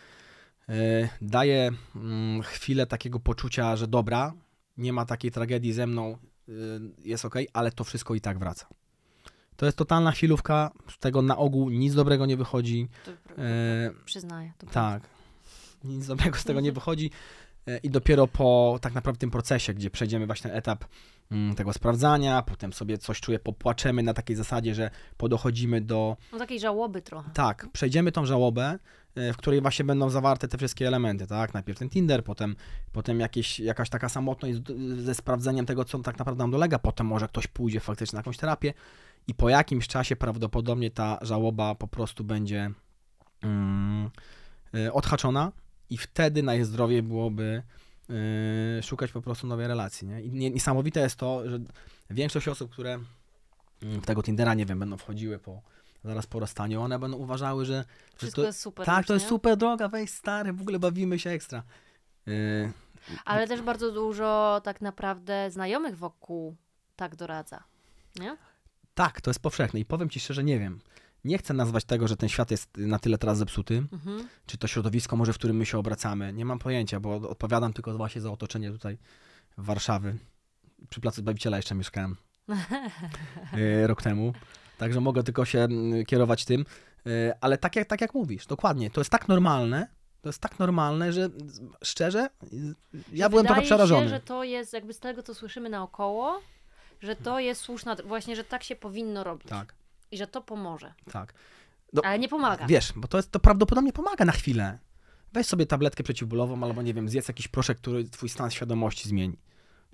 E, Daje mm, chwilę takiego poczucia, że dobra, nie ma takiej tragedii ze mną, jest ok, ale to wszystko i tak wraca. To jest totalna chwilówka, z tego na ogół nic dobrego nie wychodzi. To, E, przyznaję. To tak. Nic dobrego z tego nie wychodzi. E, I dopiero po tak naprawdę tym procesie, gdzie przejdziemy właśnie ten etap mm, tego sprawdzania, potem sobie coś czuję, popłaczemy na takiej zasadzie, że podochodzimy do. No takiej żałoby trochę. Tak, przejdziemy tą żałobę, w której właśnie będą zawarte te wszystkie elementy, tak? Najpierw ten Tinder, potem, potem jakieś, jakaś taka samotność ze sprawdzeniem tego, co tak naprawdę nam dolega, potem może ktoś pójdzie faktycznie na jakąś terapię i po jakimś czasie prawdopodobnie ta żałoba po prostu będzie mm, e, odhaczona i wtedy najzdrowiej byłoby e, szukać po prostu nowej relacji. Nie? I nie- niesamowite jest to, że większość osób, które mm, w tego Tindera, nie wiem, będą wchodziły po, zaraz po rozstaniu, one będą uważały, że, że Wszystko to, jest super. tak, to jest nie? super droga, weź stary, w ogóle bawimy się ekstra. E, Ale też bardzo dużo tak naprawdę znajomych wokół tak doradza. Nie? tak, to jest powszechne i powiem Ci szczerze, nie wiem. Nie chcę nazwać tego, że ten świat jest na tyle teraz zepsuty, Mhm. czy to środowisko może, w którym my się obracamy. Nie mam pojęcia, bo odpowiadam tylko właśnie za otoczenie tutaj Warszawy. Przy Placu Zbawiciela jeszcze mieszkałem e, [laughs] rok temu, także mogę tylko się mm, kierować tym. E, Ale tak jak, tak jak mówisz, dokładnie, to jest tak normalne, to jest tak normalne, że szczerze, ja Że byłem trochę przerażony. Się, że to jest jakby z tego, co słyszymy naokoło, że to jest słuszna, właśnie, że tak się powinno robić. Tak, I że to pomoże. tak. No, Ale nie pomaga. Wiesz, bo to, jest, to prawdopodobnie pomaga na chwilę. Weź sobie tabletkę przeciwbólową albo nie wiem, zjedz jakiś proszek, który twój stan świadomości zmieni.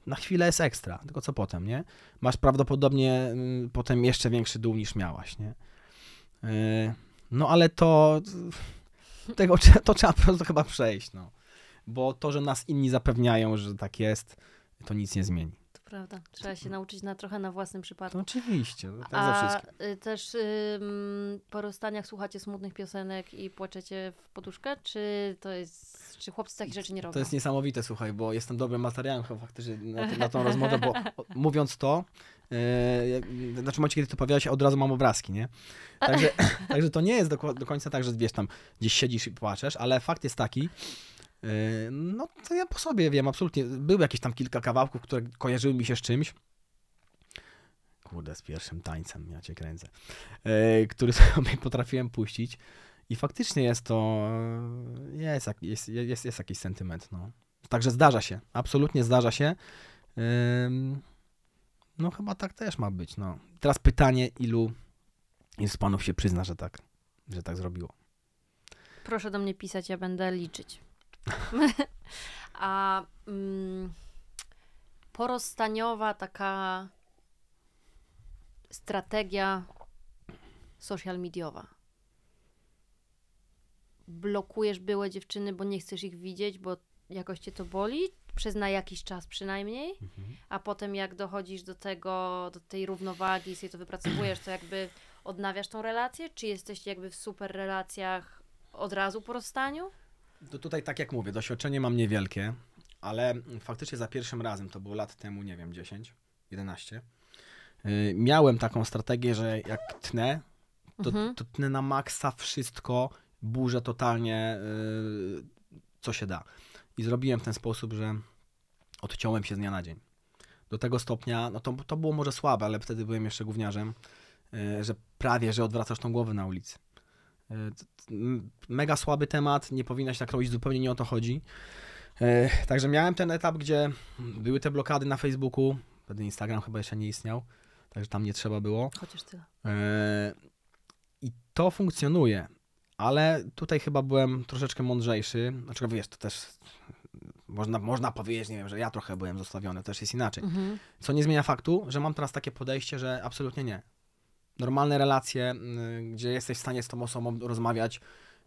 Na chwilę jest ekstra, tylko co potem, nie? Masz prawdopodobnie y, potem jeszcze większy dół niż miałaś, nie? Y, no ale to [laughs] tego, to trzeba po prostu chyba przejść, no. Bo to, że nas inni zapewniają, że tak jest, to nic nie zmieni. Prawda. Trzeba się nauczyć na trochę na własnym przypadku. Oczywiście, no tak A wszystkim. y, też ym, po rozstaniach słuchacie smutnych piosenek i płaczecie w poduszkę? Czy to jest, czy chłopcy takich rzeczy nie robią? To jest niesamowite, słuchaj, bo jestem dobrym materiałem chyba faktycznie na, na tą rozmowę, bo mówiąc to, jak- znaczy momencie, kiedy to powiedziałeś, od razu mam obrazki, nie? Także, [laughs] także to nie jest do, do końca tak, że wiesz, tam gdzieś siedzisz i płaczesz, ale fakt jest taki, no to ja po sobie wiem, absolutnie, były jakieś tam kilka kawałków, które kojarzyły mi się z czymś, kurde, z pierwszym tańcem, ja cię kręcę, e, który [laughs] sobie potrafiłem puścić i faktycznie jest to, e, jest, jest, jest, jest jakiś sentyment, no. Także zdarza się, absolutnie zdarza się. No chyba tak też ma być, no. Teraz pytanie, ilu z panów się przyzna, że tak, że tak zrobiło. Proszę do mnie pisać, ja będę liczyć. [laughs] A mm, porozstaniowa taka strategia social mediowa. Blokujesz byłe dziewczyny, bo nie chcesz ich widzieć, bo jakoś cię to boli, przez na jakiś czas przynajmniej, a potem jak dochodzisz do tego, do tej równowagi i sobie to wypracowujesz, to jakby odnawiasz tą relację, czy jesteście jakby w super relacjach od razu po rozstaniu? To tutaj, tak jak mówię, doświadczenie mam niewielkie, ale faktycznie za pierwszym razem, to było lat temu, nie wiem, 10, 11, yy, miałem taką strategię, że jak tnę, to, Mhm. to tnę na maksa wszystko, burzę totalnie, yy, co się da. I zrobiłem w ten sposób, że odciąłem się z dnia na dzień. Do tego stopnia, no to, to było może słabe, ale wtedy byłem jeszcze gówniarzem, yy, że prawie, że odwracasz tą głowę na ulicy. M- Mega słaby temat, nie powinnaś tak robić, zupełnie nie o to chodzi. Yy, Także miałem ten etap, gdzie były te blokady na Facebooku, wtedy Instagram chyba jeszcze nie istniał, także tam nie trzeba było. Chociaż tyle. E, I to funkcjonuje, ale tutaj chyba byłem troszeczkę mądrzejszy. Znaczy, wiesz, to też można, można powiedzieć, nie wiem, że ja trochę byłem zostawiony, też jest inaczej. Mhm. Co nie zmienia faktu, że mam teraz takie podejście, że absolutnie nie. Normalne relacje, gdzie jesteś w stanie z tą osobą rozmawiać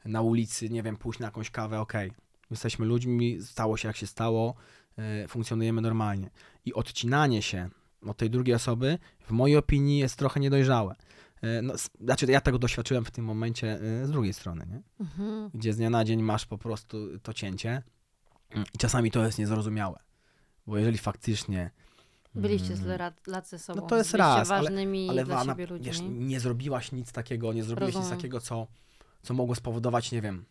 na ulicy, nie wiem, pójść na jakąś kawę, okej. Jesteśmy ludźmi, stało się jak się stało, y, funkcjonujemy normalnie. I odcinanie się od tej drugiej osoby, w mojej opinii, jest trochę niedojrzałe. Y, No, znaczy, ja tego doświadczyłem w tym momencie y, z drugiej strony, nie? Mhm. gdzie z dnia na dzień masz po prostu to cięcie Mm, i czasami to jest niezrozumiałe, bo jeżeli faktycznie Byliście mm, tyle lat, lat ze sobą. No to jest Byliście raz, ale- ważnymi ale dla Wana, siebie ludźmi. wiesz, nie zrobiłaś nic takiego, nie zrobiłeś nic Rozumiem. takiego, co, co mogło spowodować, nie wiem,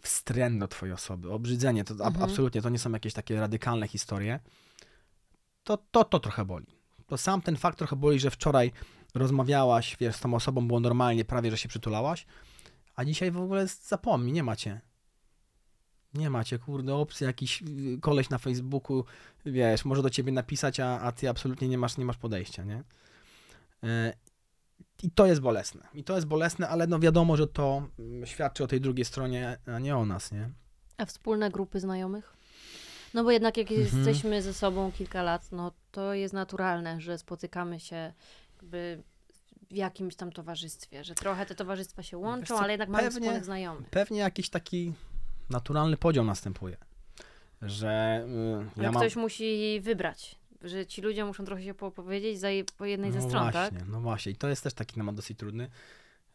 wstręt do twojej osoby, obrzydzenie, to Mhm. absolutnie, to nie są jakieś takie radykalne historie, to, to to trochę boli. To sam ten fakt trochę boli, że wczoraj rozmawiałaś, wiesz, z tą osobą było normalnie, prawie, że się przytulałaś, a dzisiaj w ogóle zapomnij, nie macie. Nie macie, kurde, opcji, jakiś y, koleś na Facebooku, wiesz, może do ciebie napisać, a, a ty absolutnie nie masz, nie masz podejścia, nie? E, I to jest bolesne. I to jest bolesne, ale no wiadomo, że to mm, świadczy o tej drugiej stronie, a nie o nas, nie? A wspólne grupy znajomych? No bo jednak jak Mhm. jesteśmy ze sobą kilka lat, no to jest naturalne, że spotykamy się jakby w jakimś tam towarzystwie, że trochę te towarzystwa się łączą, co, ale jednak mamy pewnie- wspólnych znajomych. Pewnie jakiś taki naturalny podział następuje, że y, ja mam... ktoś musi wybrać, że ci ludzie muszą trochę się powiedzieć za je, po jednej ze no stron, właśnie, tak? No właśnie, i to jest też taki temat dosyć trudny.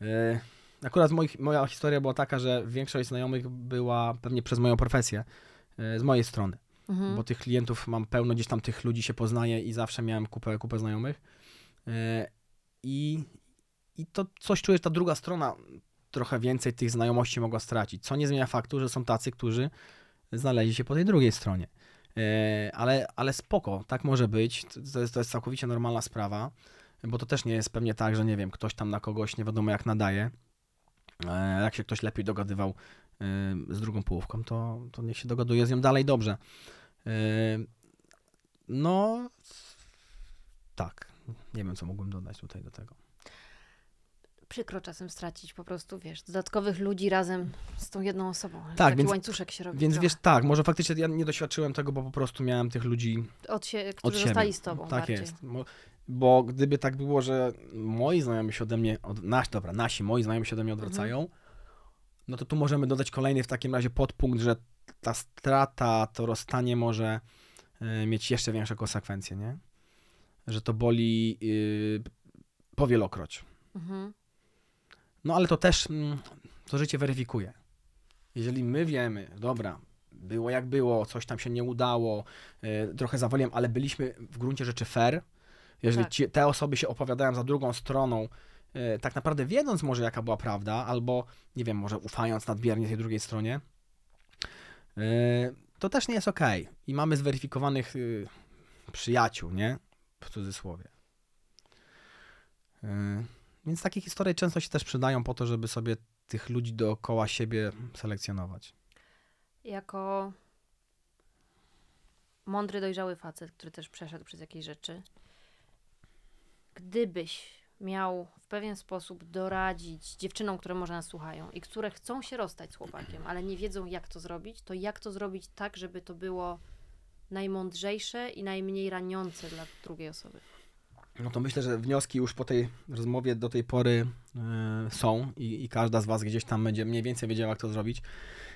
E, Akurat moich, moja historia była taka, że większość znajomych była pewnie przez moją profesję, e, z mojej strony. Mhm. bo tych klientów mam pełno, gdzieś tam tych ludzi się poznaje i zawsze miałem kupę, kupę znajomych. I, I to coś czuję, że ta druga strona trochę więcej tych znajomości mogła stracić, co nie zmienia faktu, że są tacy, którzy znaleźli się po tej drugiej stronie. E, Ale, ale spoko, tak może być, to- jest, to jest całkowicie normalna sprawa, bo to też nie jest pewnie tak, że nie wiem, ktoś tam na kogoś nie wiadomo jak nadaje. E, Jak się ktoś lepiej dogadywał e, z drugą połówką, to, to niech się dogaduje z nią dalej dobrze. No, tak. Nie wiem, co mógłbym dodać tutaj do tego. Przykro czasem stracić po prostu, wiesz, dodatkowych ludzi razem z tą jedną osobą. Tak, Taki więc- łańcuszek się robi. Więc trochę. wiesz, tak, może faktycznie ja nie doświadczyłem tego, bo po prostu miałem tych ludzi Od się, od którzy siebie. zostali z tobą Tak bardziej. jest. Bo, bo gdyby tak było, że moi znajomi się ode mnie, od, nasi, dobra, nasi, moi znajomi się ode mnie Mhm. odwracają, no to tu możemy dodać kolejny w takim razie podpunkt, że ta strata, to rozstanie może y, mieć jeszcze większe konsekwencje, nie? Że to boli y, powielokroć. Mhm. No ale to też mm, to życie weryfikuje. Jeżeli my wiemy, dobra, było jak było, coś tam się nie udało, y, trochę zawaliłem, ale byliśmy w gruncie rzeczy fair, jeżeli Tak. ci, te osoby się opowiadają za drugą stroną, y, tak naprawdę wiedząc może jaka była prawda, albo nie wiem, może ufając nadmiernie tej drugiej stronie, y, to też nie jest okej. I mamy zweryfikowanych przyjaciół, nie? W cudzysłowie. Więc takie historie często się też przydają po to, żeby sobie tych ludzi dookoła siebie selekcjonować. Jako mądry, dojrzały facet, który też przeszedł przez jakieś rzeczy, gdybyś miał w pewien sposób doradzić dziewczynom, które może nas słuchają i które chcą się rozstać z chłopakiem, ale nie wiedzą, jak to zrobić, to jak to zrobić tak, żeby to było najmądrzejsze i najmniej raniące dla drugiej osoby? No to myślę, że wnioski już po tej rozmowie do tej pory y, są i, i każda z Was gdzieś tam będzie mniej więcej wiedziała, jak to zrobić.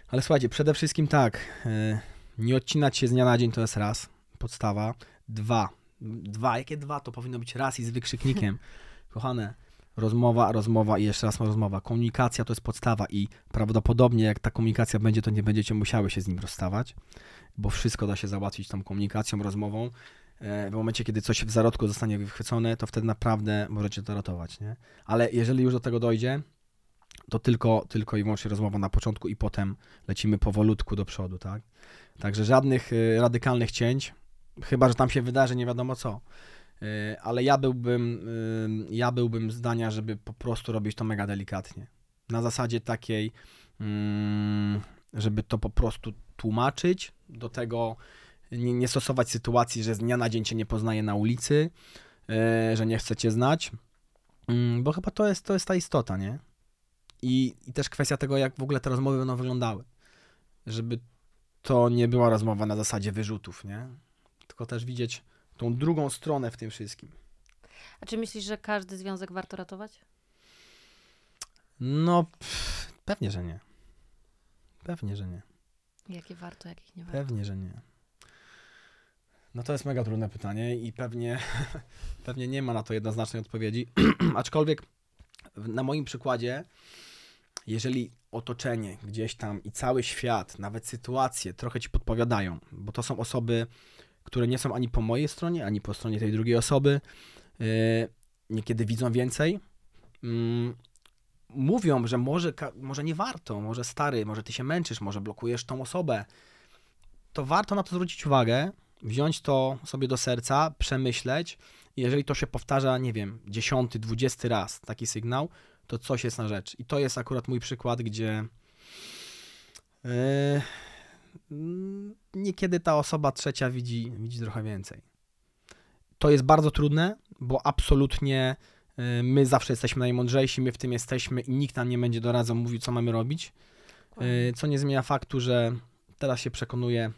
Ale słuchajcie, przede wszystkim tak, y, nie odcinać się z dnia na dzień to jest raz, podstawa. Dwa, dwa, jakie dwa? To powinno być raz i z wykrzyknikiem. [laughs] Kochane, rozmowa, rozmowa i jeszcze raz rozmowa. Komunikacja to jest podstawa i prawdopodobnie jak ta komunikacja będzie, to nie będziecie musiały się z nim rozstawać, bo wszystko da się załatwić tą komunikacją, rozmową. W momencie, kiedy coś w zarodku zostanie wychwycone, to wtedy naprawdę możecie to ratować, nie? Ale jeżeli już do tego dojdzie, to tylko, tylko i wyłącznie rozmowa na początku i potem lecimy powolutku do przodu, tak? Także żadnych y, radykalnych cięć, chyba, że tam się wydarzy nie wiadomo co. Y, Ale ja byłbym, y, ja byłbym zdania, żeby po prostu robić to mega delikatnie. Na zasadzie takiej, mm, żeby to po prostu tłumaczyć, do tego nie, nie stosować sytuacji, że z dnia na dzień cię nie poznaje na ulicy, e, że nie chce cię znać, Mm, bo chyba to jest, to jest ta istota, nie? I, I też kwestia tego, jak w ogóle te rozmowy będą wyglądały. Żeby to nie była rozmowa na zasadzie wyrzutów, nie? Tylko też widzieć tą drugą stronę w tym wszystkim. A czy myślisz, że każdy związek warto ratować? No, pff, pewnie, że nie. Pewnie, że nie. Jakie warto, jakich nie warto? Pewnie, że nie. No to jest mega trudne pytanie i pewnie, [laughs] pewnie nie ma na to jednoznacznej odpowiedzi. [clears throat] Aczkolwiek na moim przykładzie, jeżeli otoczenie gdzieś tam i cały świat, nawet sytuacje trochę ci podpowiadają, bo to są osoby, które nie są ani po mojej stronie, ani po stronie tej drugiej osoby, yy, niekiedy widzą więcej, mm, mówią, że może, może nie warto, może stary, może ty się męczysz, może blokujesz tą osobę, to warto na to zwrócić uwagę, wziąć to sobie do serca, przemyśleć. I jeżeli to się powtarza, nie wiem, dziesiąty, dwudziesty raz taki sygnał, to coś jest na rzecz. I to jest akurat mój przykład, gdzie yy, niekiedy ta osoba trzecia widzi, widzi trochę więcej. To jest bardzo trudne, bo absolutnie yy, my zawsze jesteśmy najmądrzejsi, my w tym jesteśmy i nikt nam nie będzie doradzał, mówił, co mamy robić. Yy, Co nie zmienia faktu, że teraz się przekonuję,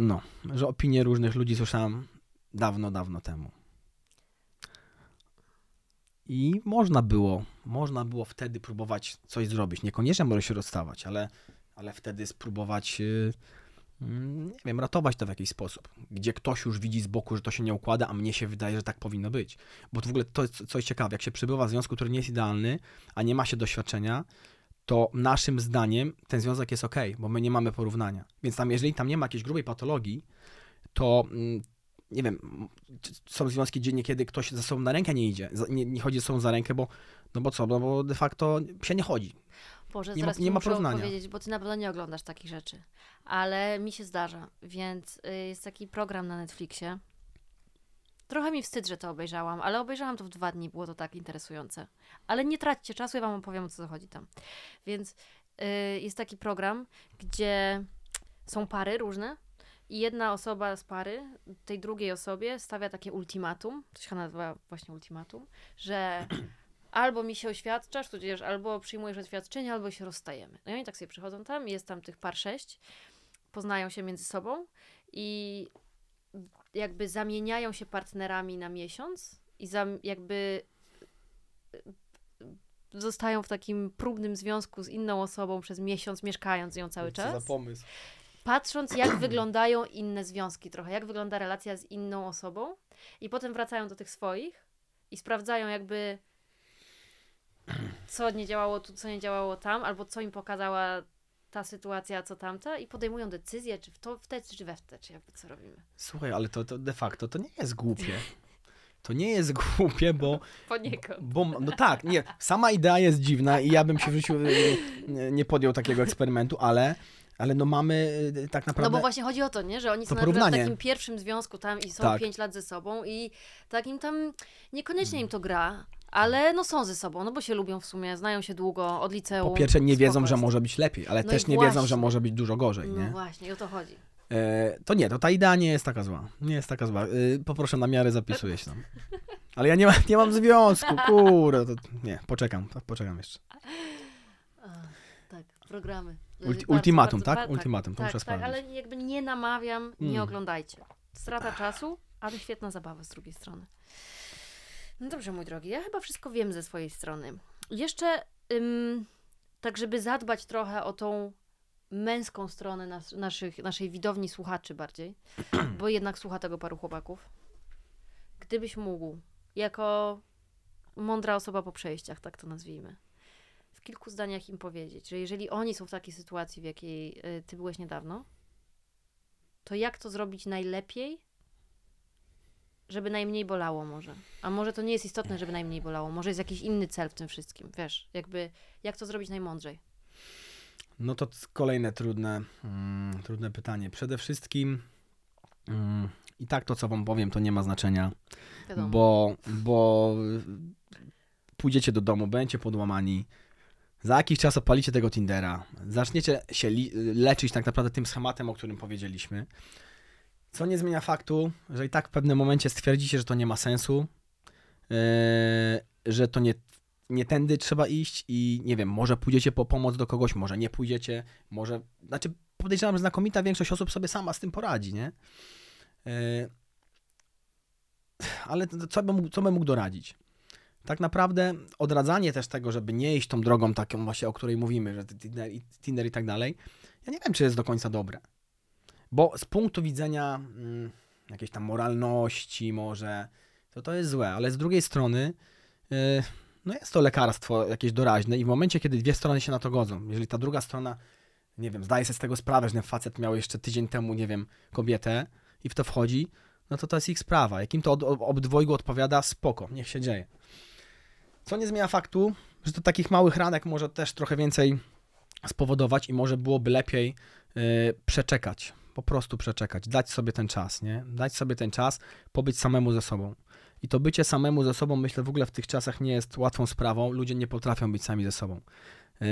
no, że opinie różnych ludzi słyszałem dawno, dawno temu. I można było, można było wtedy próbować coś zrobić. Niekoniecznie może się rozstawać, ale, ale wtedy spróbować, yy, mm, nie wiem, ratować to w jakiś sposób. Gdzie ktoś już widzi z boku, że to się nie układa, a mnie się wydaje, że tak powinno być. Bo to w ogóle to jest coś ciekawe. Jak się przebywa w związku, który nie jest idealny, a nie ma się doświadczenia, to naszym zdaniem ten związek jest ok, bo my nie mamy porównania. Więc tam, jeżeli tam nie ma jakiejś grubej patologii, to mm, nie wiem, są związki, gdzie niekiedy ktoś ze sobą na rękę nie idzie, nie, nie chodzi ze sobą za rękę, bo no bo co, no bo de facto się nie chodzi. Boże, Nie ma- nie ma porównania. powiedzieć, bo ty na pewno nie oglądasz takich rzeczy. Ale mi się zdarza, więc y, jest taki program na Netflixie. Trochę mi wstyd, że to obejrzałam, ale obejrzałam to w dwa dni, było to tak interesujące. Ale nie traćcie czasu, ja wam opowiem, o co chodzi tam. Więc y, jest taki program, gdzie są pary różne i jedna osoba z pary tej drugiej osobie stawia takie ultimatum, to się nazywa właśnie ultimatum, że [clears throat] albo mi się oświadczasz, tudzież albo przyjmujesz oświadczenie, albo się rozstajemy. No i oni tak sobie przychodzą tam, jest tam tych par sześć, poznają się między sobą i jakby zamieniają się partnerami na miesiąc i zam, jakby zostają w takim próbnym związku z inną osobą przez miesiąc, mieszkając z nią cały Co czas. za pomysł. patrząc, jak [clears throat] wyglądają inne związki trochę, jak wygląda relacja z inną osobą, i potem wracają do tych swoich i sprawdzają jakby [clears throat] co nie działało tu, co nie działało tam, albo co im pokazała ta sytuacja, co tamta i podejmują decyzję, czy w to, w te, czy we w te, czy jakby co robimy. Słuchaj, ale to, to de facto to nie jest głupie. To nie jest głupie, bo, [laughs] Poniekąd. bo. No tak, nie. Sama idea jest dziwna i ja bym się w życiu y, nie- nie podjął takiego eksperymentu, ale, ale no mamy y, tak No naprawdę. bo właśnie chodzi o to, nie? Że oni są na w takim pierwszym związku tam i są Tak. pięć lat ze sobą i takim tam niekoniecznie im to gra, ale no są ze sobą, no bo się lubią w sumie, znają się długo, od liceum. Po pierwsze, nie wiedzą, że może być lepiej, ale No też nie wiedzą, że właśnie. może być dużo gorzej, No nie? właśnie, i o to chodzi. E, to nie, to ta idea nie jest taka zła. Nie jest taka zła. E, poproszę na miarę zapisuję się tam. Ale ja nie, ma, nie mam związku, kurde. To, nie, poczekam, poczekam jeszcze. A, tak, programy. Ulti- Bardzo, ultimatum, bardzo, tak? ba- Ultimatum, to tak, muszę tak, sprawdzić. ale jakby nie namawiam, nie Mm. oglądajcie. Strata czasu, ale świetna zabawa z drugiej strony. No dobrze, mój drogi, ja chyba wszystko wiem ze swojej strony. Jeszcze, ym, tak żeby zadbać trochę o tą męską stronę nas, naszych, naszej widowni słuchaczy bardziej, [clears throat] bo jednak słucha tego paru chłopaków. Gdybyś mógł, jako mądra osoba po przejściach, tak to nazwijmy, w kilku zdaniach im powiedzieć, że jeżeli oni są w takiej sytuacji, w jakiej y, ty byłeś niedawno, to jak to zrobić najlepiej, żeby najmniej bolało może? A może to nie jest istotne, żeby najmniej bolało, może jest jakiś inny cel w tym wszystkim, wiesz, jakby jak to zrobić najmądrzej? No to kolejne trudne, mm, trudne pytanie. Przede wszystkim mm, i tak to, co wam powiem, to nie ma znaczenia, Wiadomo. bo, bo pójdziecie do domu, będziecie podłamani, za jakiś czas opalicie tego Tindera, zaczniecie się leczyć tak naprawdę tym schematem, o którym powiedzieliśmy, co nie zmienia faktu, że i tak w pewnym momencie stwierdzicie, że to nie ma sensu, yy, że to nie, nie tędy trzeba iść i nie wiem, może pójdziecie po pomoc do kogoś, może nie pójdziecie, może, znaczy podejrzewam, że znakomita większość osób sobie sama z tym poradzi, nie? Yy, ale co bym, co bym mógł doradzić? Tak naprawdę odradzanie też tego, żeby nie iść tą drogą taką właśnie, o której mówimy, że Tinder Tinder i tak dalej, ja nie wiem, czy jest do końca dobre. Bo z punktu widzenia mm, jakiejś tam moralności może, to to jest złe, ale z drugiej strony yy, no jest to lekarstwo jakieś doraźne i w momencie, kiedy dwie strony się na to godzą, jeżeli ta druga strona, nie wiem, zdaje sobie z tego sprawę, że ten facet miał jeszcze tydzień temu, nie wiem, kobietę i w to wchodzi, no to to jest ich sprawa. Jak im to od, ob- obydwojgu odpowiada, spoko, niech się dzieje. Co nie zmienia faktu, że to takich małych ranek może też trochę więcej spowodować i może byłoby lepiej yy, przeczekać. Po prostu przeczekać, dać sobie ten czas, nie? Dać sobie ten czas, pobyć samemu ze sobą. I to bycie samemu ze sobą, myślę, w ogóle w tych czasach nie jest łatwą sprawą. Ludzie nie potrafią być sami ze sobą. Yy,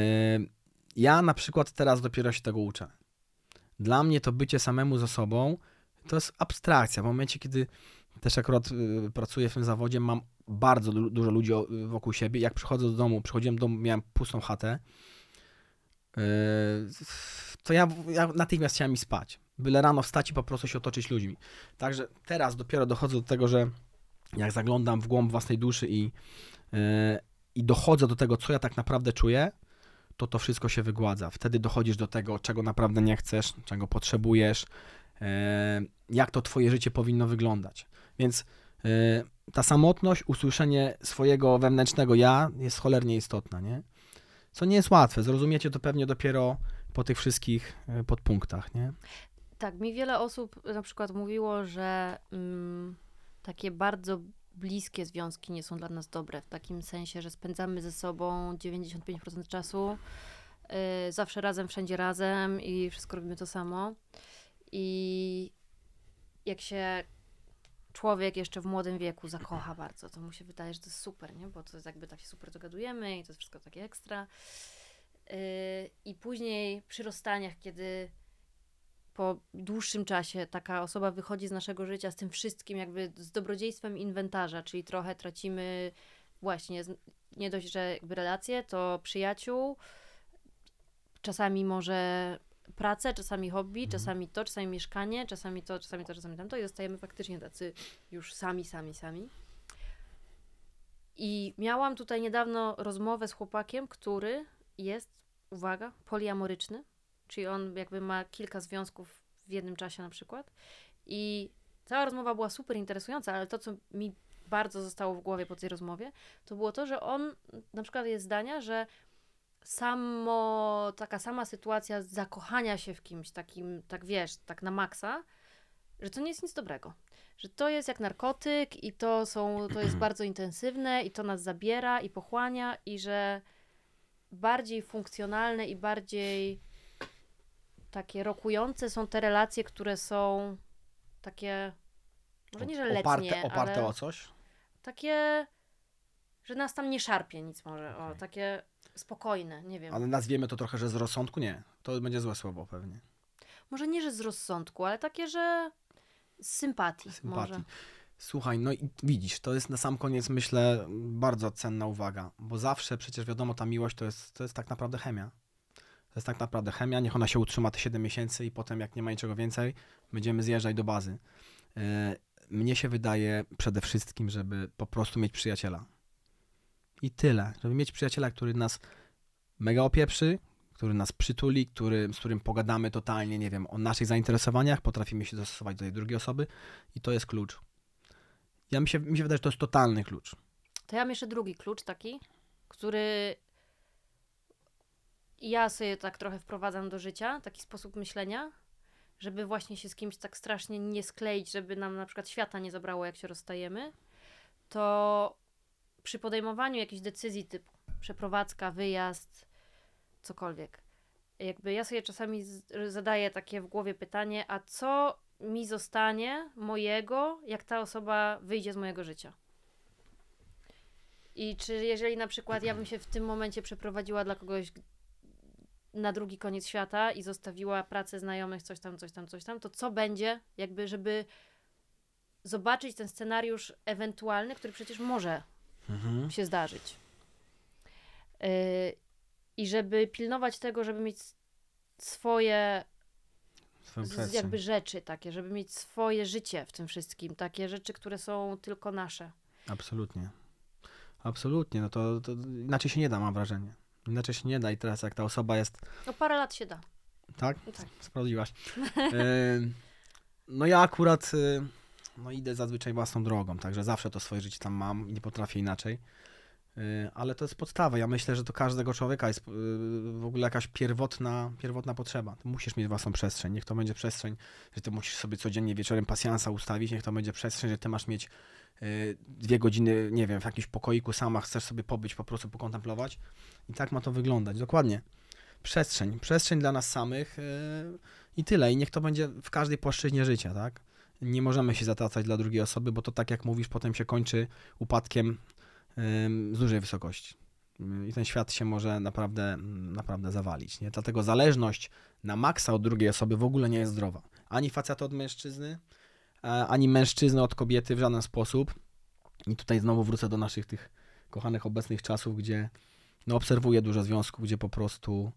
ja na przykład teraz dopiero się tego uczę. Dla mnie to bycie samemu ze sobą to jest abstrakcja. W momencie, kiedy też akurat y, pracuję w tym zawodzie, mam bardzo du- dużo ludzi o- wokół siebie. Jak przychodzę do domu, przychodziłem do domu, miałem pustą chatę, yy, to ja, ja natychmiast chciałem mi spać. Byle rano wstać i po prostu się otoczyć ludźmi. Także teraz dopiero dochodzę do tego, że jak zaglądam w głąb własnej duszy i, yy, i dochodzę do tego, co ja tak naprawdę czuję, to to wszystko się wygładza. Wtedy dochodzisz do tego, czego naprawdę nie chcesz, czego potrzebujesz, yy, jak to twoje życie powinno wyglądać. Więc yy, ta samotność, usłyszenie swojego wewnętrznego ja jest cholernie istotna, nie? Co nie jest łatwe. Zrozumiecie to pewnie dopiero po tych wszystkich podpunktach, nie? Tak, mi wiele osób na przykład mówiło, że mm, takie bardzo bliskie związki nie są dla nas dobre, w takim sensie, że spędzamy ze sobą 95% czasu, y, zawsze razem, wszędzie razem i wszystko robimy to samo. I jak się człowiek jeszcze w młodym wieku zakocha bardzo, to mu się wydaje, że to jest super, nie? Bo to jest jakby tak się super dogadujemy i to jest wszystko takie ekstra. Y, I później przy rozstaniach, kiedy po dłuższym czasie taka osoba wychodzi z naszego życia z tym wszystkim, jakby z dobrodziejstwem inwentarza, czyli trochę tracimy właśnie nie dość, że jakby relacje, to przyjaciół, czasami może pracę, czasami hobby, czasami to, czasami mieszkanie, czasami to, czasami to, czasami tamto i zostajemy faktycznie tacy już sami, sami, sami. I miałam tutaj niedawno rozmowę z chłopakiem, który jest, uwaga, poliamoryczny, czyli on jakby ma kilka związków w jednym czasie na przykład. I cała rozmowa była super interesująca, ale to, co mi bardzo zostało w głowie po tej rozmowie, to było to, że on na przykład jest zdania, że samo, taka sama sytuacja zakochania się w kimś takim, tak wiesz, tak na maksa, że to nie jest nic dobrego. Że to jest jak narkotyk i to są, to jest bardzo intensywne i to nas zabiera i pochłania i że bardziej funkcjonalne i bardziej takie rokujące są te relacje, które są takie, może nie, że letnie, oparte, oparte ale o coś? takie, że nas tam nie szarpie nic może, o, takie spokojne, nie wiem. Ale nazwiemy to trochę, że z rozsądku? Nie. To będzie złe słowo pewnie. Może nie, że z rozsądku, ale takie, że z sympatii, Sympatii. może. Słuchaj, no i widzisz, to jest na sam koniec, myślę, bardzo cenna uwaga, bo zawsze przecież wiadomo, ta miłość to jest, to jest tak naprawdę chemia. To jest tak naprawdę chemia, niech ona się utrzyma te 7 miesięcy i potem, jak nie ma niczego więcej, będziemy zjeżdżać do bazy. E, Mnie się wydaje przede wszystkim, żeby po prostu mieć przyjaciela. I tyle. Żeby mieć przyjaciela, który nas mega opieprzy, który nas przytuli, który, z którym pogadamy totalnie, nie wiem, o naszych zainteresowaniach, potrafimy się dostosować do tej drugiej osoby i to jest klucz. Ja mi się, mi się wydaje, że to jest totalny klucz. To ja mam jeszcze drugi klucz taki, który ja sobie tak trochę wprowadzam do życia, taki sposób myślenia, żeby właśnie się z kimś tak strasznie nie skleić, żeby nam na przykład świata nie zabrało, jak się rozstajemy, to przy podejmowaniu jakichś decyzji typu przeprowadzka, wyjazd, cokolwiek, jakby ja sobie czasami zadaję takie w głowie pytanie, a co mi zostanie mojego, jak ta osoba wyjdzie z mojego życia? I czy jeżeli na przykład ja bym się w tym momencie przeprowadziła dla kogoś na drugi koniec świata i zostawiła pracę znajomych, coś tam, coś tam, coś tam, to co będzie, jakby, żeby zobaczyć ten scenariusz ewentualny, który przecież może Mhm. się zdarzyć. Yy, I żeby pilnować tego, żeby mieć swoje z, jakby rzeczy takie, żeby mieć swoje życie w tym wszystkim, takie rzeczy, które są tylko nasze. Absolutnie. Absolutnie. No to, to inaczej się nie da, mam wrażenie. Inaczej się nie da i teraz jak ta osoba jest, No parę lat się da. tak? No tak. Sprawdziłaś. Ym, [laughs] no ja akurat y, no idę zazwyczaj własną drogą, także zawsze to swoje życie tam mam i nie potrafię inaczej. Y, Ale to jest podstawa. Ja myślę, że do każdego człowieka jest y, w ogóle jakaś pierwotna, pierwotna potrzeba. Ty musisz mieć własną przestrzeń. Niech to będzie przestrzeń, że ty musisz sobie codziennie wieczorem pasjansa ustawić. Niech to będzie przestrzeń, że ty masz mieć y, dwie godziny, nie wiem, w jakimś pokoiku sama, chcesz sobie pobyć, po prostu pokontemplować. I tak ma to wyglądać. Dokładnie. Przestrzeń. Przestrzeń dla nas samych. i tyle. I niech to będzie w każdej płaszczyźnie życia, tak? Nie możemy się zatracać dla drugiej osoby, bo to tak jak mówisz, potem się kończy upadkiem z dużej wysokości. I ten świat się może naprawdę, naprawdę zawalić. Nie? Dlatego zależność na maksa od drugiej osoby w ogóle nie jest zdrowa. Ani faceta od mężczyzny, ani mężczyzny od kobiety w żaden sposób. I tutaj znowu wrócę do naszych tych kochanych obecnych czasów, gdzie no, obserwuję dużo związków, gdzie po prostu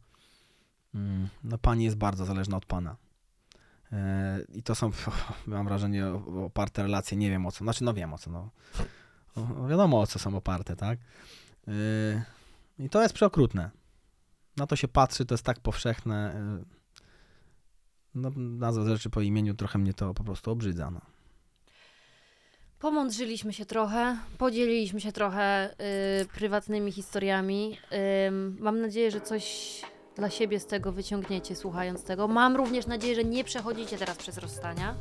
Mm, No pani jest bardzo zależna od pana. E, I to są, [laughs] mam wrażenie, oparte relacje, nie wiem o co, znaczy no wiem o co, no. Wiadomo o co są oparte, tak? E, I to jest przeokrutne. Na to się patrzy, to jest tak powszechne. e, No, nazwa rzeczy po imieniu trochę mnie to po prostu obrzydza. No. Pomądrzyliśmy się trochę, podzieliliśmy się trochę y, prywatnymi historiami. Mam nadzieję, że coś dla siebie z tego wyciągniecie, słuchając tego. Mam również nadzieję, że nie przechodzicie teraz przez rozstania,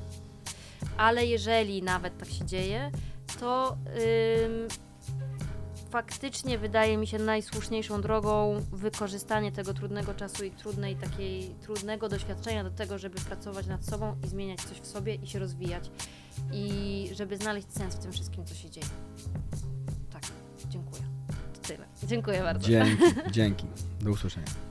ale jeżeli nawet tak się dzieje, to faktycznie wydaje mi się najsłuszniejszą drogą wykorzystanie tego trudnego czasu i trudnej takiej trudnego doświadczenia do tego, żeby pracować nad sobą i zmieniać coś w sobie i się rozwijać i żeby znaleźć sens w tym wszystkim, co się dzieje. Tak, dziękuję. To tyle. Dziękuję bardzo. Dzięki, [laughs] dzięki. Do usłyszenia.